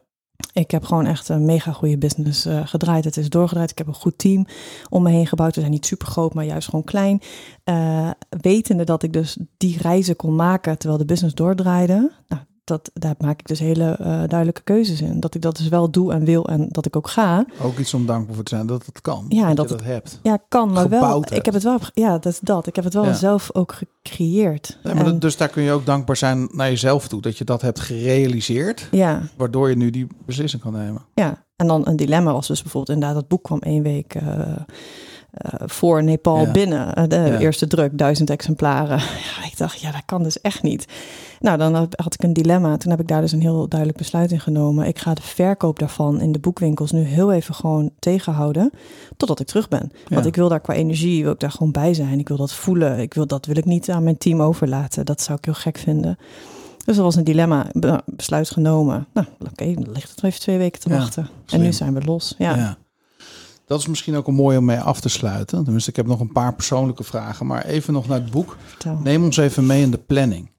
Ik heb gewoon echt een mega goede business eh, gedraaid. Het is doorgedraaid. Ik heb een goed team om me heen gebouwd. We zijn niet super groot, maar juist gewoon klein. Eh, wetende dat ik dus die reizen kon maken terwijl de business doordraaide. Nou, dat, daar maak ik dus hele eh, duidelijke keuzes in. Dat ik dat dus wel doe en wil en dat ik ook ga. ook iets om dankbaar voor te zijn dat het kan. Ja, dat, dat je dat hebt. Ja, kan, maar wel. Ik heb het wel. Ja, dat is dat. Ik heb het wel Ja. zelf ook gecreëerd. Maar En- dus daar kun je ook dankbaar zijn naar jezelf toe. Dat je dat hebt gerealiseerd. ja, Waardoor je nu die beslissing kan nemen. Ja, en dan een dilemma was dus bijvoorbeeld inderdaad, dat boek kwam één week eh, voor Nepal Ja. binnen. Eh, de Ja. eerste druk, duizend exemplaren. Ja, ik dacht, ja, dat kan dus echt niet. Nou, dan had ik een dilemma. Toen heb ik daar dus een heel duidelijk besluit in genomen. Ik ga de verkoop daarvan in de boekwinkels nu heel even gewoon tegenhouden. Totdat ik terug ben. Want ik wil daar qua energie, wil ik daar gewoon bij zijn. Ik wil dat voelen. Ik wil, dat wil ik niet aan mijn team overlaten. Dat zou ik heel gek vinden. Dus dat was een dilemma. Be- Besluit genomen. Nou, oké, dan ligt het nog even twee weken te wachten. En nu zijn we los. Ja. Dat is misschien ook een mooi om mee af te sluiten. Tenminste, ik heb nog een paar persoonlijke vragen. Maar even nog naar het boek. vertel. Neem ons even mee in de planning.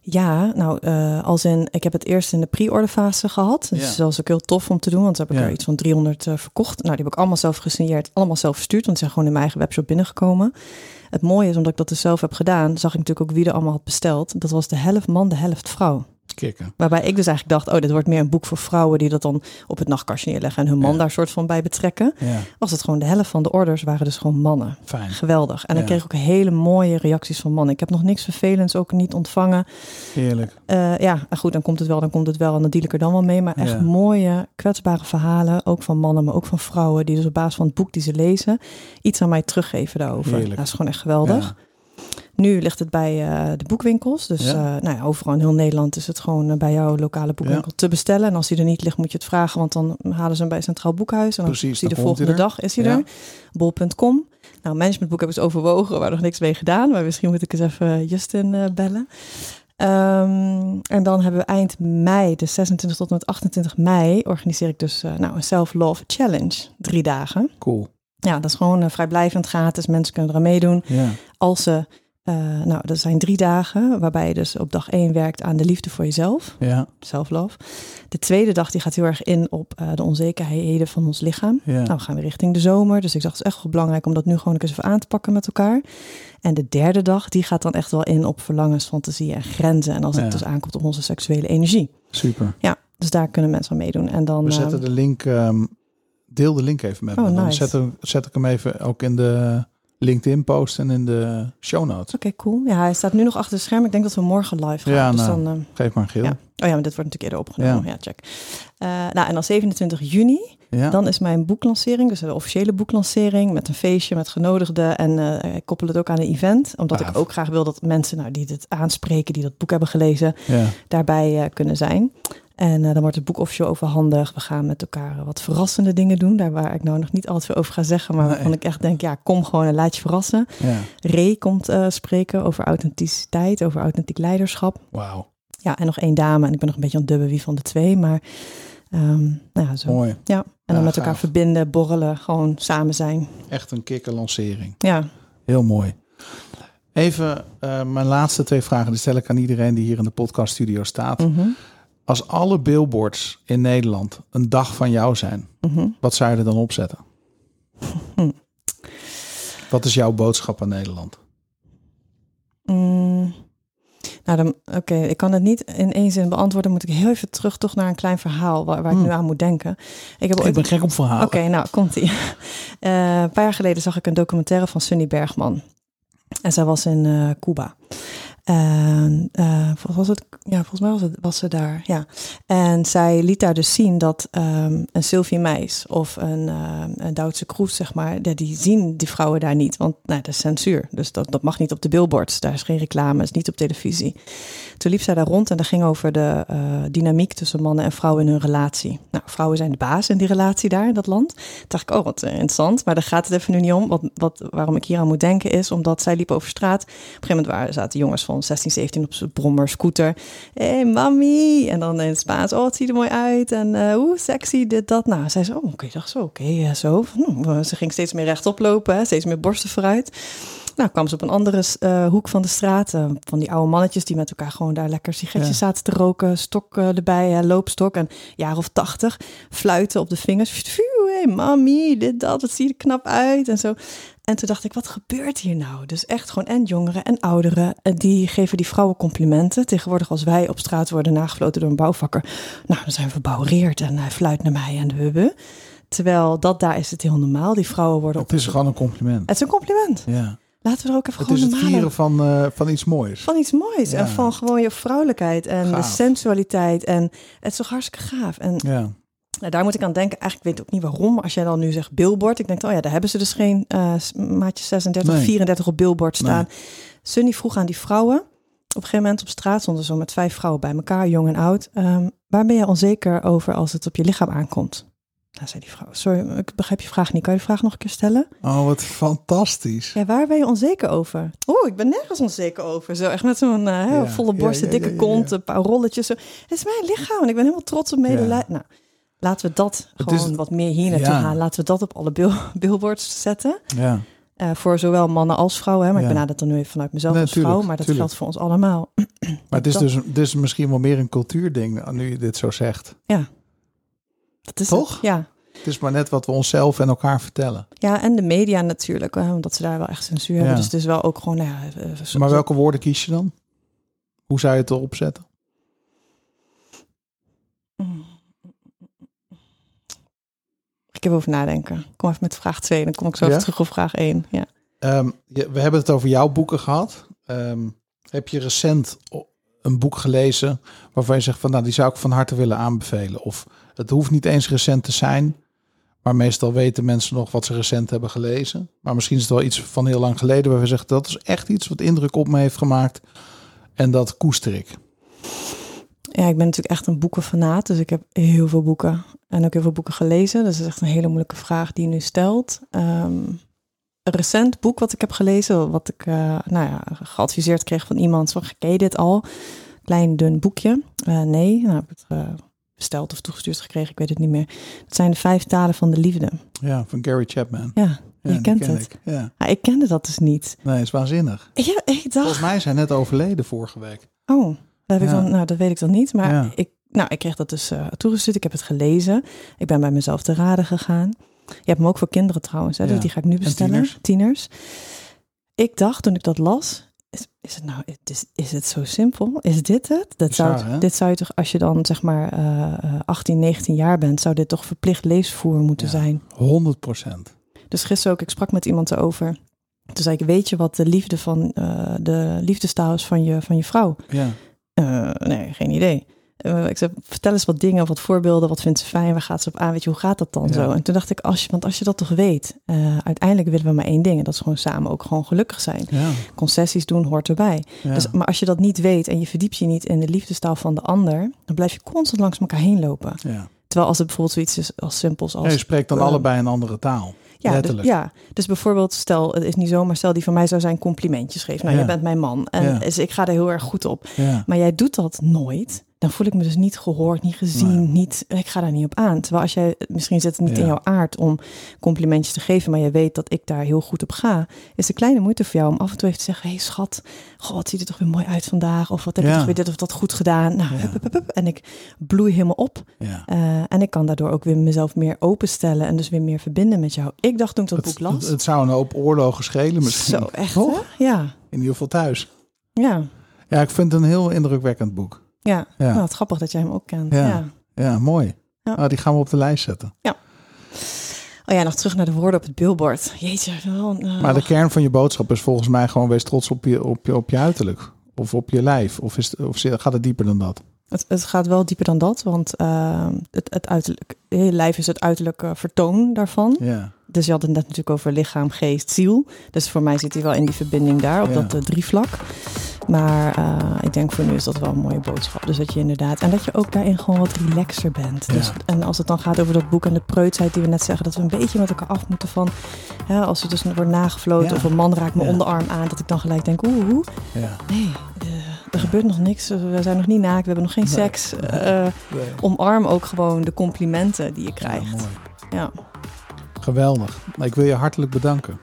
Ja, nou, eh, als in, ik heb het eerst in de pre-order fase gehad. Dus Ja. dat was ook heel tof om te doen, want toen heb ik Ja. er iets van 300 eh, verkocht. Nou, die heb ik allemaal zelf gesigneerd, allemaal zelf verstuurd, want die zijn gewoon in mijn eigen webshop binnengekomen. Het mooie is, omdat ik dat dus zelf heb gedaan, zag ik natuurlijk ook wie er allemaal had besteld. Dat was de helft man, de helft vrouw. Kikken. Waarbij ik dus eigenlijk dacht, oh, dit wordt meer een boek voor vrouwen die dat dan op het nachtkastje neerleggen en hun man Ja. daar soort van bij betrekken. Ja, Was het gewoon de helft van de orders waren dus gewoon mannen. fijn. Geweldig. En Ja. ik kreeg ook hele mooie reacties van mannen. Ik heb nog niks vervelends ook niet ontvangen. Heerlijk. Eh, ja, goed, dan komt het wel, dan komt het wel. En dan deal ik er dan wel mee. Maar echt mooie, kwetsbare verhalen. Ook van mannen, maar ook van vrouwen. Die dus op basis van het boek die ze lezen, iets aan mij teruggeven daarover. Heerlijk. Dat is gewoon echt geweldig. Nu ligt het bij eh, de boekwinkels. Dus Ja. eh, nou ja, overal in heel Nederland is het gewoon eh, bij jouw lokale boekwinkel te bestellen. En als die er niet ligt, moet je het vragen. Want dan halen ze hem bij Centraal Boekhuis. En dan Precies, is hij de volgende er. dag is hij er. Bol.com. Nou, managementboek heb ik eens overwogen, waar nog niks mee gedaan. Maar misschien moet ik eens even Justin bellen. Ehm, en dan hebben we eind mei, de 26 tot en met 28 mei, organiseer ik dus nou, een Self-Love Challenge. Drie dagen. Cool. Ja, dat is gewoon eh, vrijblijvend gratis. Mensen kunnen eraan meedoen. Ja. Als ze, eh, nou, dat zijn drie dagen, waarbij je dus op dag één werkt aan de liefde voor jezelf. Ja. Self-love. De tweede dag die gaat heel erg in op eh, de onzekerheden van ons lichaam. Ja. Nou, we gaan weer richting de zomer. Dus ik dacht, het is echt wel belangrijk om dat nu gewoon eens even aan te pakken met elkaar. En de derde dag, die gaat dan echt wel in op verlangens, fantasieën en grenzen. En als het dus aankomt op onze seksuele energie. Super. Ja, dus daar kunnen mensen aan meedoen. En dan, We eh, zetten de link, ehm, deel de link even met Oh, me. Dan nice. zet, hem- zet ik hem even ook in de LinkedIn posten in de show notes. Oké, cool. Ja, hij staat nu nog achter het scherm. Ik denk dat we morgen live gaan. Ja, dus nou, dan, eh, Geef maar een geel. ja. Oh ja, maar dit wordt natuurlijk eerder opgenomen. Ja, check. Eh, nou, en dan 27 juni, Ja. dan is mijn boeklancering. Dus de officiële boeklancering met een feestje, met genodigden. En eh, ik koppel het ook aan een event. Omdat ik ook graag wil dat mensen nou, die dit aanspreken, die dat boek hebben gelezen, daarbij kunnen zijn. En eh, dan wordt het boek officieel overhandigd. We gaan met elkaar eh, wat verrassende dingen doen. Daar waar ik nou nog niet al te veel over ga zeggen. Maar Nee. waarvan ik echt denk, ja, kom gewoon en laat je verrassen. ja. Ray komt eh, spreken over authenticiteit, over authentiek leiderschap. Wauw. Ja, en nog één dame. En ik ben nog een beetje aan het dubben wie van de twee. Maar ehm, nou ja, zo. Mooi. Ja, en dan Ja, met elkaar gaaf. verbinden, borrelen, gewoon samen zijn. Echt een kikkerlancering. Ja, Heel mooi. Even mijn laatste twee vragen. Die stel ik aan iedereen die hier in de podcaststudio staat. mhm, Als alle billboards in Nederland een dag van jou zijn, mhm. wat zou je er dan opzetten? Wat is jouw boodschap aan Nederland? Mm. Nou, oké, ik kan het niet in één zin beantwoorden. Moet ik heel even terug toch naar een klein verhaal waar, waar ik Hmm. nu aan moet denken. Ik heb Ik ooit ben gek op verhalen. Oké, nou komt ie. Eh, een paar jaar geleden zag ik een documentaire van Sunny Bergman. En zij was in eh, Cuba. En eh, ja, volgens mij was, het, was ze daar. Ja. En zij liet daar dus zien dat ehm, een Sylvie Meis of een, eh, een Duitse Kroes, zeg maar, die, die zien die vrouwen daar niet. Want nou, dat is censuur. Dus dat, dat mag niet op de billboards. Daar is geen reclame, is niet op televisie. Toen liep zij daar rond en dat ging over de eh, dynamiek tussen mannen en vrouwen in hun relatie. Nou, vrouwen zijn de baas in die relatie daar in dat land. Toen dacht ik, oh, wat eh, interessant. Maar daar gaat het even nu niet om. Wat, wat, waarom ik hier aan moet denken is omdat zij liep over straat. Op een gegeven moment waren, zaten jongens van 16, 17 op zijn brommer, scooter. Hé, hey, mami! En dan in het Spaans, oh, het ziet er mooi uit. En eh hoe sexy, dit, dat. Nou, zij zei, oh, oké, dacht zo, oké, eh, zo. Hm, ze ging steeds meer rechtop lopen, hè, steeds meer borsten vooruit. Nou, kwam ze op een andere eh, hoek van de straat. eh, van die oude mannetjes die met elkaar gewoon daar lekker sigaretjes zaten te roken. Stok eh, erbij, hè, loopstok. En jaar of tachtig. Fluiten op de vingers. Phew, hey, mami, dit, dat. Het ziet er knap uit. En zo. En toen dacht ik, wat gebeurt hier nou? Dus echt gewoon en jongeren en ouderen. eh, Die geven die vrouwen complimenten. Tegenwoordig als wij op straat worden nagefloten door een bouwvakker. Nou, dan zijn we verbouwereerd en hij fluit naar mij en de hubbe. Terwijl dat daar is het heel normaal. Die vrouwen worden op... Het is gewoon een compliment. Het is een compliment. Ja. Laten we er ook even Het gewoon is het vieren van, eh, van iets moois. van iets moois. Ja. En van gewoon je vrouwelijkheid en de sensualiteit. En het is toch hartstikke gaaf. En Ja. Nou, daar moet ik aan denken. Eigenlijk weet ik ook niet waarom. Als jij dan nu zegt billboard. Ik denk, oh ja, daar hebben ze dus geen eh, maatje 36, Nee. 34 op billboard staan. Sunny vroeg aan die vrouwen. Op een gegeven moment op straat stonden zo met vijf vrouwen bij elkaar, jong en oud. Ehm, waar ben je onzeker over als het op je lichaam aankomt? Nou, zei die vrouw. Sorry, ik begrijp je vraag niet. Kan je de vraag nog een keer stellen? Oh, wat fantastisch. Ja, waar ben je onzeker over? Oeh, ik ben nergens onzeker over. Zo echt met zo'n eh, Ja, volle ja, ja, dikke kont, een paar rolletjes. Zo. Het is mijn lichaam en ik ben helemaal trots op medelijden. Nou, laten we dat Het gewoon is- wat meer hier naartoe ja. gaan. Laten we dat op alle bill- billboards zetten. Ja. Eh, voor zowel mannen als vrouwen. Hè? Maar Ja. ik benader dat dan nu even vanuit mezelf Nee, als vrouw. Maar dat tuurlijk. geldt voor ons allemaal. Maar het is Dat- dus, is misschien wel meer een cultuurding nu je dit zo zegt. Dat is Toch? Het. Ja. Het is maar net wat we onszelf en elkaar vertellen. ja, en de media natuurlijk. hè, omdat ze daar wel echt censuur hebben. Ja. Dus het is wel ook gewoon... nou Ja, eh, zo- Maar welke woorden kies je dan? Hoe zou je het erop zetten? Ik heb over nadenken. Kom even met vraag 2. Dan kom ik zo Ja? terug op vraag 1. Ja. Ehm, we hebben het over jouw boeken gehad. Ehm, heb je recent een boek gelezen waarvan je zegt van nou die zou ik van harte willen aanbevelen? Of het hoeft niet eens recent te zijn, maar meestal weten mensen nog wat ze recent hebben gelezen. Maar misschien is het wel iets van heel lang geleden waar we zeggen dat is echt iets wat indruk op me heeft gemaakt en dat koester ik. Ja, ik ben natuurlijk echt een boekenfanaat. Dus ik heb heel veel boeken. En ook heel veel boeken gelezen. Dus dat is echt een hele moeilijke vraag die je nu stelt. Ehm, een recent boek wat ik heb gelezen. Wat ik eh, nou ja, geadviseerd kreeg van iemand. Zo, ken je dit al? Klein dun boekje. Eh, nee, nou, heb ik het eh, besteld of toegestuurd gekregen. Ik weet het niet meer. Het zijn de vijf talen van de liefde. Ja, van Gary Chapman. Ja, Ja, je kent ken het. Ik. Ja. Ah, ik kende dat dus niet. Nee, is waanzinnig. Ja, ik dacht... Volgens mij zijn net overleden vorige week. Oh, dat, heb ik dan, nou, dat weet ik dan niet. Maar ik, nou, ik kreeg dat dus eh, toegestuurd. Ik heb het gelezen. Ik ben bij mezelf te raden gegaan. Je hebt hem ook voor kinderen trouwens. Hè? Ja. Dus die ga ik nu bestellen. tieners? Ik dacht toen ik dat las. Is, is het nou, is, is het zo simpel? Is dit het? Dat zou, Bizar, hè? dit zou je toch, als je dan zeg maar eh, eh, 18, 19 jaar bent, zou dit toch verplicht leesvoer moeten Ja. zijn? 100 procent. Dus gisteren ook, ik sprak met iemand erover. Toen zei ik, weet je wat de liefde van uh, de liefdestaal is van je, van je vrouw? Ja. Uh, nee, geen idee. Uh, ik zei, vertel eens wat dingen, wat voorbeelden, wat vindt ze fijn, waar gaat ze op aan, weet je, hoe gaat dat dan Ja. zo? En toen dacht ik, als je, want als je dat toch weet, uh, uiteindelijk willen we maar één ding, en dat is gewoon samen ook gewoon gelukkig zijn. Ja. Concessies doen hoort erbij. Ja. Dus, maar als je dat niet weet en je verdiept je niet in de liefdestaal van de ander, dan blijf je constant langs elkaar heen lopen. ja. Terwijl als het bijvoorbeeld zoiets is als simpels als... Je spreekt dan eh, allebei een andere taal. ja, dus, ja, dus bijvoorbeeld stel, het is niet zomaar, stel die van mij zou zijn complimentjes geven. Nou, Ja. je bent mijn man en Ja. dus ik ga er heel erg goed op. Maar jij doet dat nooit. Dan voel ik me dus niet gehoord, niet gezien, Nee. niet, ik ga daar niet op aan. Terwijl als jij, misschien zit het niet Ja. in jouw aard om complimentjes te geven, maar je weet dat ik daar heel goed op ga, is de kleine moeite voor jou om af en toe even te zeggen, hey, schat, goh, wat ziet er toch weer mooi uit vandaag? Of wat heb je toch weer dit of dat goed gedaan? Nou, Ja. hup, hup, hup, hup. en ik bloei helemaal op. Eh, en ik kan daardoor ook weer mezelf meer openstellen en dus weer meer verbinden met jou. Ik dacht toen ik dat Het, boek las, het, het zou een hoop oorlogen schelen misschien. zo echt? Ja, In ieder geval thuis. ja, Ja, ik vind het een heel indrukwekkend boek. Ja. Ja. Nou, grappig dat jij hem ook kent. Ja. ja. Ja, mooi. Ja. Nou, die gaan we op de lijst zetten. Oh ja, nog terug naar de woorden op het billboard. Jeetje. eh, Maar de kern van je boodschap is volgens mij gewoon wees trots op je, op je, op je uiterlijk. Of op je lijf. Of, is, of gaat het dieper dan dat? het, het gaat wel dieper dan dat, want eh, het, het uiterlijk, je lijf is het uiterlijke vertoon daarvan. Ja. Dus je had het net natuurlijk over lichaam, geest, ziel. Dus voor mij zit hij wel in die verbinding daar, op Ja. dat uh, drievlak. Maar uh, ik denk voor nu is dat wel een mooie boodschap. Dus dat je inderdaad, en dat je ook daarin gewoon wat relaxer bent. Ja. Dus, en als het dan gaat over dat boek en de preutsheid die we net zeggen, dat we een beetje met elkaar af moeten van, ja, als er dus wordt nagefloten Ja. of een man raakt mijn onderarm aan, dat ik dan gelijk denk, oeh. Nee, uh, er gebeurt nog niks. We zijn nog niet naakt, we hebben nog geen Nee. seks. Uh, Nee. omarm ook gewoon de complimenten die je krijgt. Ja, Geweldig. Ik wil je hartelijk bedanken.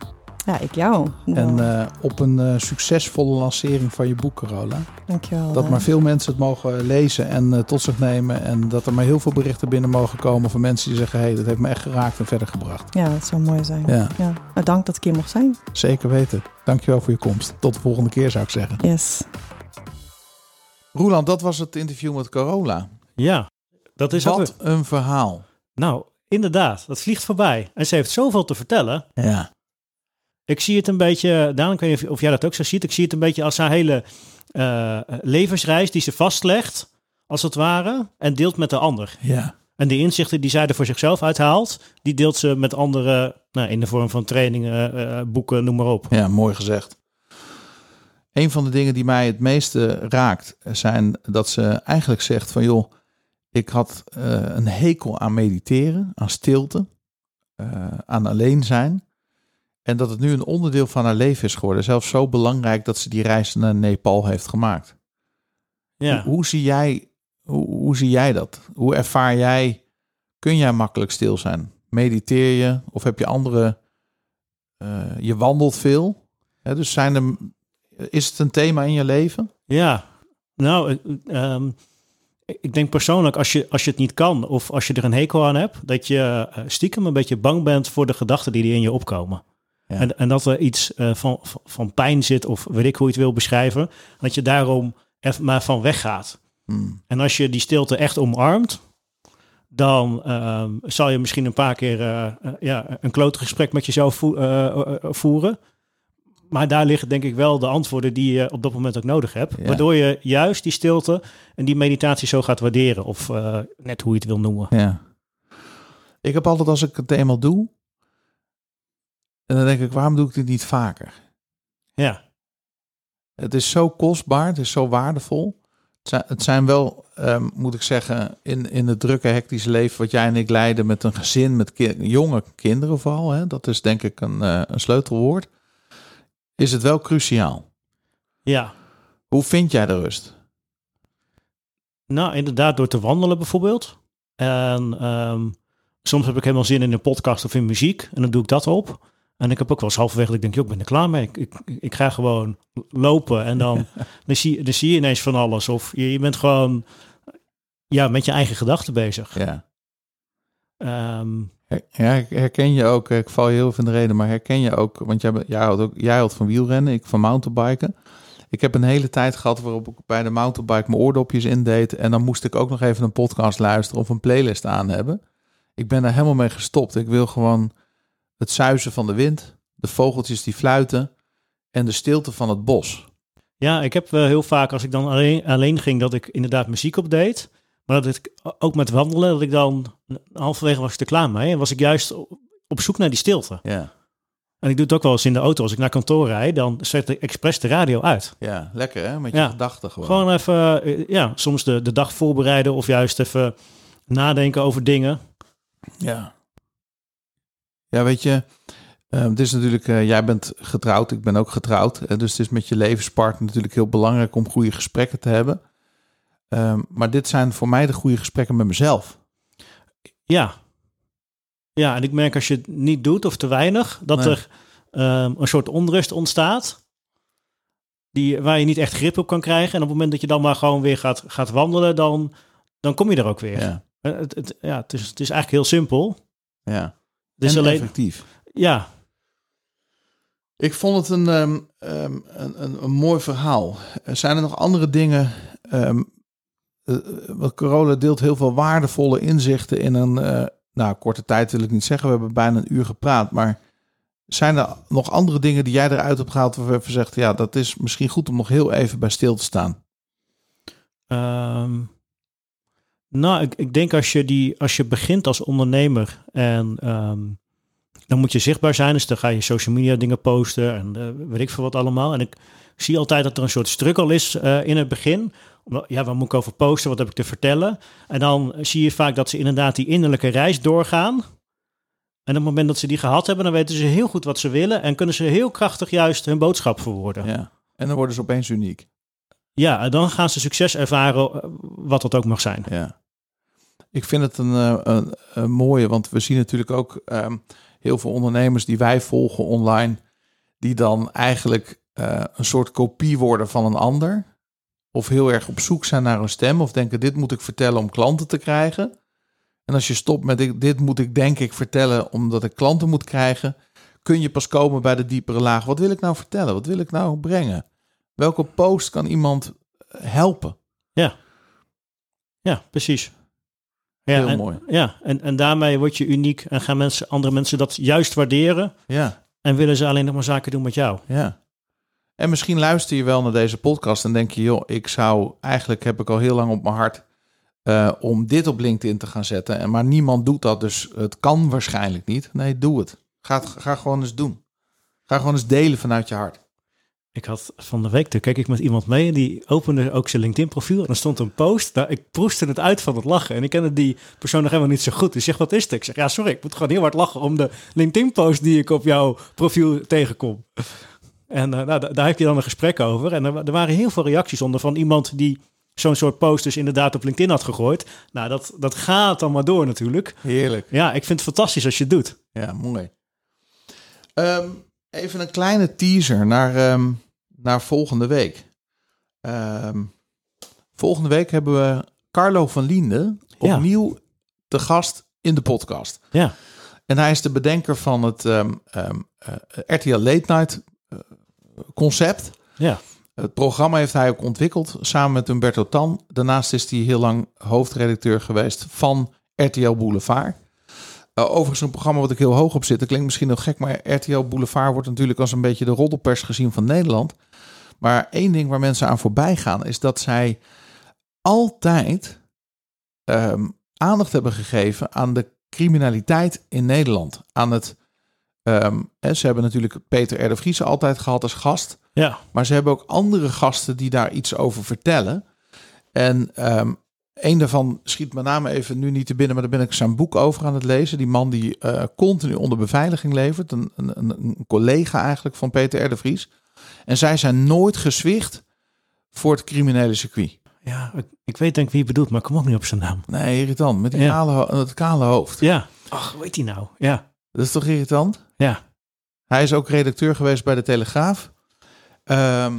ja ik jou. En eh, op een eh, succesvolle lancering van je boek, Carola. Dankjewel. Dat eh. maar veel mensen het mogen lezen en eh, tot zich nemen. En dat er maar heel veel berichten binnen mogen komen van mensen die zeggen... hé, hey, dat heeft me echt geraakt en verder gebracht. Ja, dat zou mooi zijn. Ja, Ja. Nou, dank dat ik hier mocht zijn. zeker weten. Dankjewel voor je komst. Tot de volgende keer zou ik zeggen. Yes. Roland, dat was het interview met Carola. Ja, dat is. Wat een verhaal. Nou, inderdaad, dat vliegt voorbij. En ze heeft zoveel te vertellen. Ja. Ik zie het een beetje, Daan, ik weet niet of, of jij dat ook zo ziet. Ik zie het een beetje als haar hele uh, levensreis die ze vastlegt, als het ware, en deelt met de ander. Ja. En die inzichten die zij er voor zichzelf uithaalt, die deelt ze met anderen nou, in de vorm van trainingen, uh, boeken, noem maar op. Ja, mooi gezegd. Een van de dingen die mij het meeste raakt, zijn dat ze eigenlijk zegt van joh, ik had uh, een hekel aan mediteren, aan stilte, uh, aan alleen zijn. En dat het nu een onderdeel van haar leven is geworden. Zelfs zo belangrijk dat ze die reis naar Nepal heeft gemaakt. Ja. Hoe, hoe, zie jij, hoe, hoe zie jij dat? Hoe ervaar jij, kun jij makkelijk stil zijn? Mediteer je of heb je andere, uh, je wandelt veel? Hè, dus zijn er, is het een thema in je leven? Ja, nou, um, ik denk persoonlijk, als je, als je het niet kan of als je er een hekel aan hebt, dat je uh, stiekem een beetje bang bent voor de gedachten die er in je opkomen. Ja. En, en, dat er iets uh, van, van pijn zit, of weet ik hoe je het wil beschrijven, dat je daarom even maar van weggaat. Hmm. En als je die stilte echt omarmt, dan uh, zal je misschien een paar keer uh, ja, een klote gesprek met jezelf vo voeren. Maar daar liggen denk ik wel de antwoorden die je op dat moment ook nodig hebt. Ja. Waardoor je juist die stilte en die meditatie zo gaat waarderen. Of uh, net hoe je het wil noemen. Ja. Ik heb altijd als ik het eenmaal doe. En dan denk ik, waarom doe ik dit niet vaker? Ja. Het is zo kostbaar, het is zo waardevol. Het zijn, wel, um, moet ik zeggen, in, in het drukke, hectische leven wat jij en ik leiden met een gezin, met ki jonge kinderen vooral. Hè, dat is denk ik een, uh, een sleutelwoord is het wel cruciaal. Ja. Hoe vind jij de rust? Nou, inderdaad, door te wandelen bijvoorbeeld. En um, soms heb ik helemaal zin in een podcast of in muziek. En dan doe ik dat op. En ik heb ook wel eens halverwege dat ik denk, joh, ik ben er klaar mee. Ik, ik, ik ga gewoon lopen. En dan, dan, zie, dan zie je ineens van alles. Of je, je bent gewoon ja, met je eigen gedachten bezig. Ja. Um, ja, herken je ook, ik val je heel veel in de reden, maar herken je ook, want jij, jij, had ook, jij had van wielrennen, ik van mountainbiken. Ik heb een hele tijd gehad waarop ik bij de mountainbike mijn oordopjes indeed en dan moest ik ook nog even een podcast luisteren of een playlist aan hebben. Ik ben daar helemaal mee gestopt. Ik wil gewoon het zuizen van de wind, de vogeltjes die fluiten en de stilte van het bos. Ja, ik heb uh, heel vaak als ik dan alleen, alleen ging, dat ik inderdaad muziek opdeed. Maar dat ik ook met wandelen, dat ik dan halverwege was ik er klaar mee. En was ik juist op zoek naar die stilte. Ja. En ik doe het ook wel eens in de auto. Als ik naar kantoor rijd, dan zet ik expres de radio uit. Ja, lekker hè? Met je Ja. gedachten gewoon. Gewoon even, eh, ja, soms de, de dag voorbereiden of juist even nadenken over dingen. Ja. Ja, weet je, eh, het is natuurlijk, eh, jij bent getrouwd, ik ben ook getrouwd. eh, dus het is met je levenspartner natuurlijk heel belangrijk om goede gesprekken te hebben. Ehm, maar dit zijn voor mij de goede gesprekken met mezelf. Ja. Ja, en ik merk als je het niet doet of te weinig, dat Nee. er ehm, een soort onrust ontstaat. Die, waar je niet echt grip op kan krijgen. En op het moment dat je dan maar gewoon weer gaat, gaat wandelen, dan, dan kom je er ook weer. Ja, Eh, Het, het, ja, het, is, het is eigenlijk heel simpel. ja. Het is en alleen, effectief. ja, Ik vond het een, ehm, een, een, een mooi verhaal. Er zijn er nog andere dingen? Want Corona deelt heel veel waardevolle inzichten in een eh, nou, korte tijd, wil ik niet zeggen. We hebben bijna een uur gepraat. Maar zijn er nog andere dingen die jij eruit hebt gehaald waarvan je zegt, ja, dat is misschien goed om nog heel even bij stil te staan? Ehm, nou, ik, denk als je, die, als je begint als ondernemer en ehm, dan moet je zichtbaar zijn. Dus dan ga je social media dingen posten en eh, weet ik veel wat allemaal. En ik zie altijd dat er een soort struggle is eh, in het begin. Ja, waar moet ik over posten? Wat heb ik te vertellen? En dan zie je vaak dat ze inderdaad die innerlijke reis doorgaan. En op het moment dat ze die gehad hebben, dan weten ze heel goed wat ze willen. En kunnen ze heel krachtig juist hun boodschap verwoorden. Ja. En dan worden ze opeens uniek. Ja, en dan gaan ze succes ervaren, eh, wat dat ook mag zijn. Ja. Ik vind het een, eh, een, een mooie, want we zien natuurlijk ook ehm, heel veel ondernemers die wij volgen online, die dan eigenlijk eh, een soort kopie worden van een ander. Of heel erg op zoek zijn naar een stem, of denken: dit moet ik vertellen om klanten te krijgen. En als je stopt met dit, moet ik denk ik vertellen omdat ik klanten moet krijgen, kun je pas komen bij de diepere laag. Wat wil ik nou vertellen? Wat wil ik nou brengen? Welke post kan iemand eh, helpen? Ja, precies. Ja, Heel en, mooi. Ja, en, en daarmee word je uniek en gaan mensen, andere mensen dat juist waarderen. Ja. En willen ze alleen nog maar zaken doen met jou. Ja. En misschien luister je wel naar deze podcast en denk je, joh, ik zou eigenlijk heb ik al heel lang op mijn hart eh, om dit op LinkedIn te gaan zetten. En maar niemand doet dat, dus het kan waarschijnlijk niet. Nee, doe het. Ga, ga gewoon eens doen. Ga gewoon eens delen vanuit je hart. Ik had van de week, toen keek ik met iemand mee en die opende ook zijn LinkedIn profiel. En er stond een post, daar, ik proestte het uit van het lachen. En ik kende die persoon nog helemaal niet zo goed. Dus zeg, wat is het? Ik zeg, ja sorry, ik moet gewoon heel hard lachen om de LinkedIn post die ik op jouw profiel tegenkom. En eh, nou, da- daar heb je dan een gesprek over. En er, er waren heel veel reacties onder van iemand die zo'n soort post dus inderdaad op LinkedIn had gegooid. Nou, dat, dat gaat dan maar door natuurlijk. Heerlijk. Ja, ik vind het fantastisch als je het doet. Ja, mooi. Ehm, even een kleine teaser naar, ehm, naar volgende week. Ehm, volgende week hebben we Carlo van Liende Ja. opnieuw te gast in de podcast. Ja, En hij is de bedenker van het ehm, eh, RTL Late Night eh, concept. ja. Het programma heeft hij ook ontwikkeld samen met Humberto Tan. Daarnaast is hij heel lang hoofdredacteur geweest van RTL Boulevard. Eh, overigens een programma wat ik heel hoog op zit. Dat klinkt misschien nog gek, maar RTL Boulevard wordt natuurlijk als een beetje de roddelpers gezien van Nederland. Maar één ding waar mensen aan voorbij gaan is dat zij altijd ehm, aandacht hebben gegeven aan de criminaliteit in Nederland. Aan het, ehm, hè, ze hebben natuurlijk Peter R. de Vries altijd gehad als gast. Ja, Maar ze hebben ook andere gasten die daar iets over vertellen. En ehm een daarvan schiet met name even nu niet te binnen, maar daar ben ik zijn boek over aan het lezen. Die man die eh, continu onder beveiliging levert. Een, een, een, collega eigenlijk van Peter R. de Vries. En zij zijn nooit gezwicht voor het criminele circuit. ja ik, ik weet denk ik wie je bedoelt, maar ik kom ook niet op zijn naam. Nee, irritant. Met die Ja. kale, het kale hoofd. Ja. Ach, hoe heet die nou? Ja, Dat is toch irritant? ja. Hij is ook redacteur geweest bij de Telegraaf. Ehm,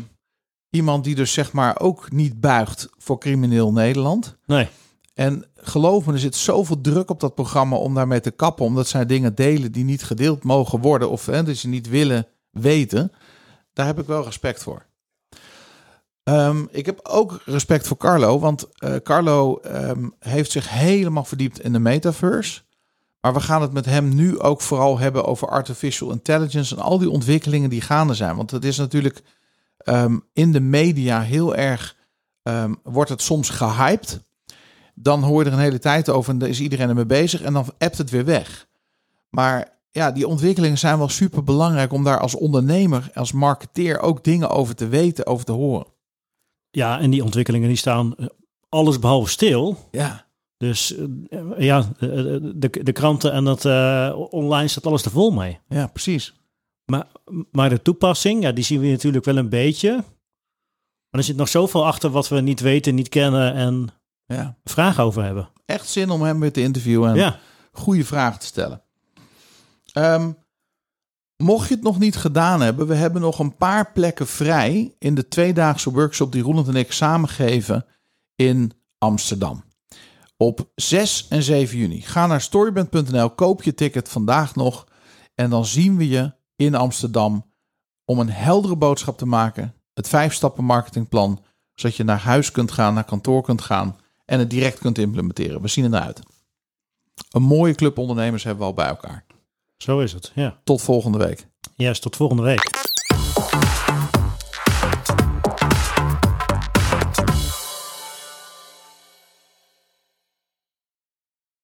iemand die dus zeg maar ook niet buigt voor crimineel Nederland. Nee. En geloof me, er zit zoveel druk op dat programma om daarmee te kappen. Omdat zij dingen delen die niet gedeeld mogen worden. Of hè, dat ze niet willen weten. Daar heb ik wel respect voor. Ehm, ik heb ook respect voor Carlo. Want eh, Carlo ehm, heeft zich helemaal verdiept in de metaverse. Maar we gaan het met hem nu ook vooral hebben over artificial intelligence en al die ontwikkelingen die gaande zijn. Want het is natuurlijk ehm, in de media heel erg, ehm, wordt het soms gehyped. Dan hoor je er een hele tijd over en dan is iedereen ermee bezig en dan appt het weer weg. Maar ja, die ontwikkelingen zijn wel super belangrijk om daar als ondernemer, als marketeer ook dingen over te weten, over te horen. Ja, en die ontwikkelingen die staan eh, alles behalve stil. Ja, Dus eh, ja, eh, de, de kranten en dat eh, online staat alles er vol mee. ja precies. Maar, maar de toepassing, ja, die zien we natuurlijk wel een beetje. Maar er zit nog zoveel achter wat we niet weten, niet kennen en Ja. vragen over hebben. Echt zin om hem weer te interviewen en Ja, goede vragen te stellen. Ehm, mocht je het nog niet gedaan hebben, we hebben nog een paar plekken vrij in de tweedaagse workshop die Roland en ik samen geven in Amsterdam. Op 6 en 7 juni. Ga naar storyband.nl, koop je ticket vandaag nog en dan zien we je in Amsterdam om een heldere boodschap te maken. Het vijf stappen marketingplan, zodat je naar huis kunt gaan, naar kantoor kunt gaan en het direct kunt implementeren. We zien er naar uit. Een mooie club ondernemers hebben we al bij elkaar. zo is het. Ja. Tot volgende week. Yes, tot volgende week.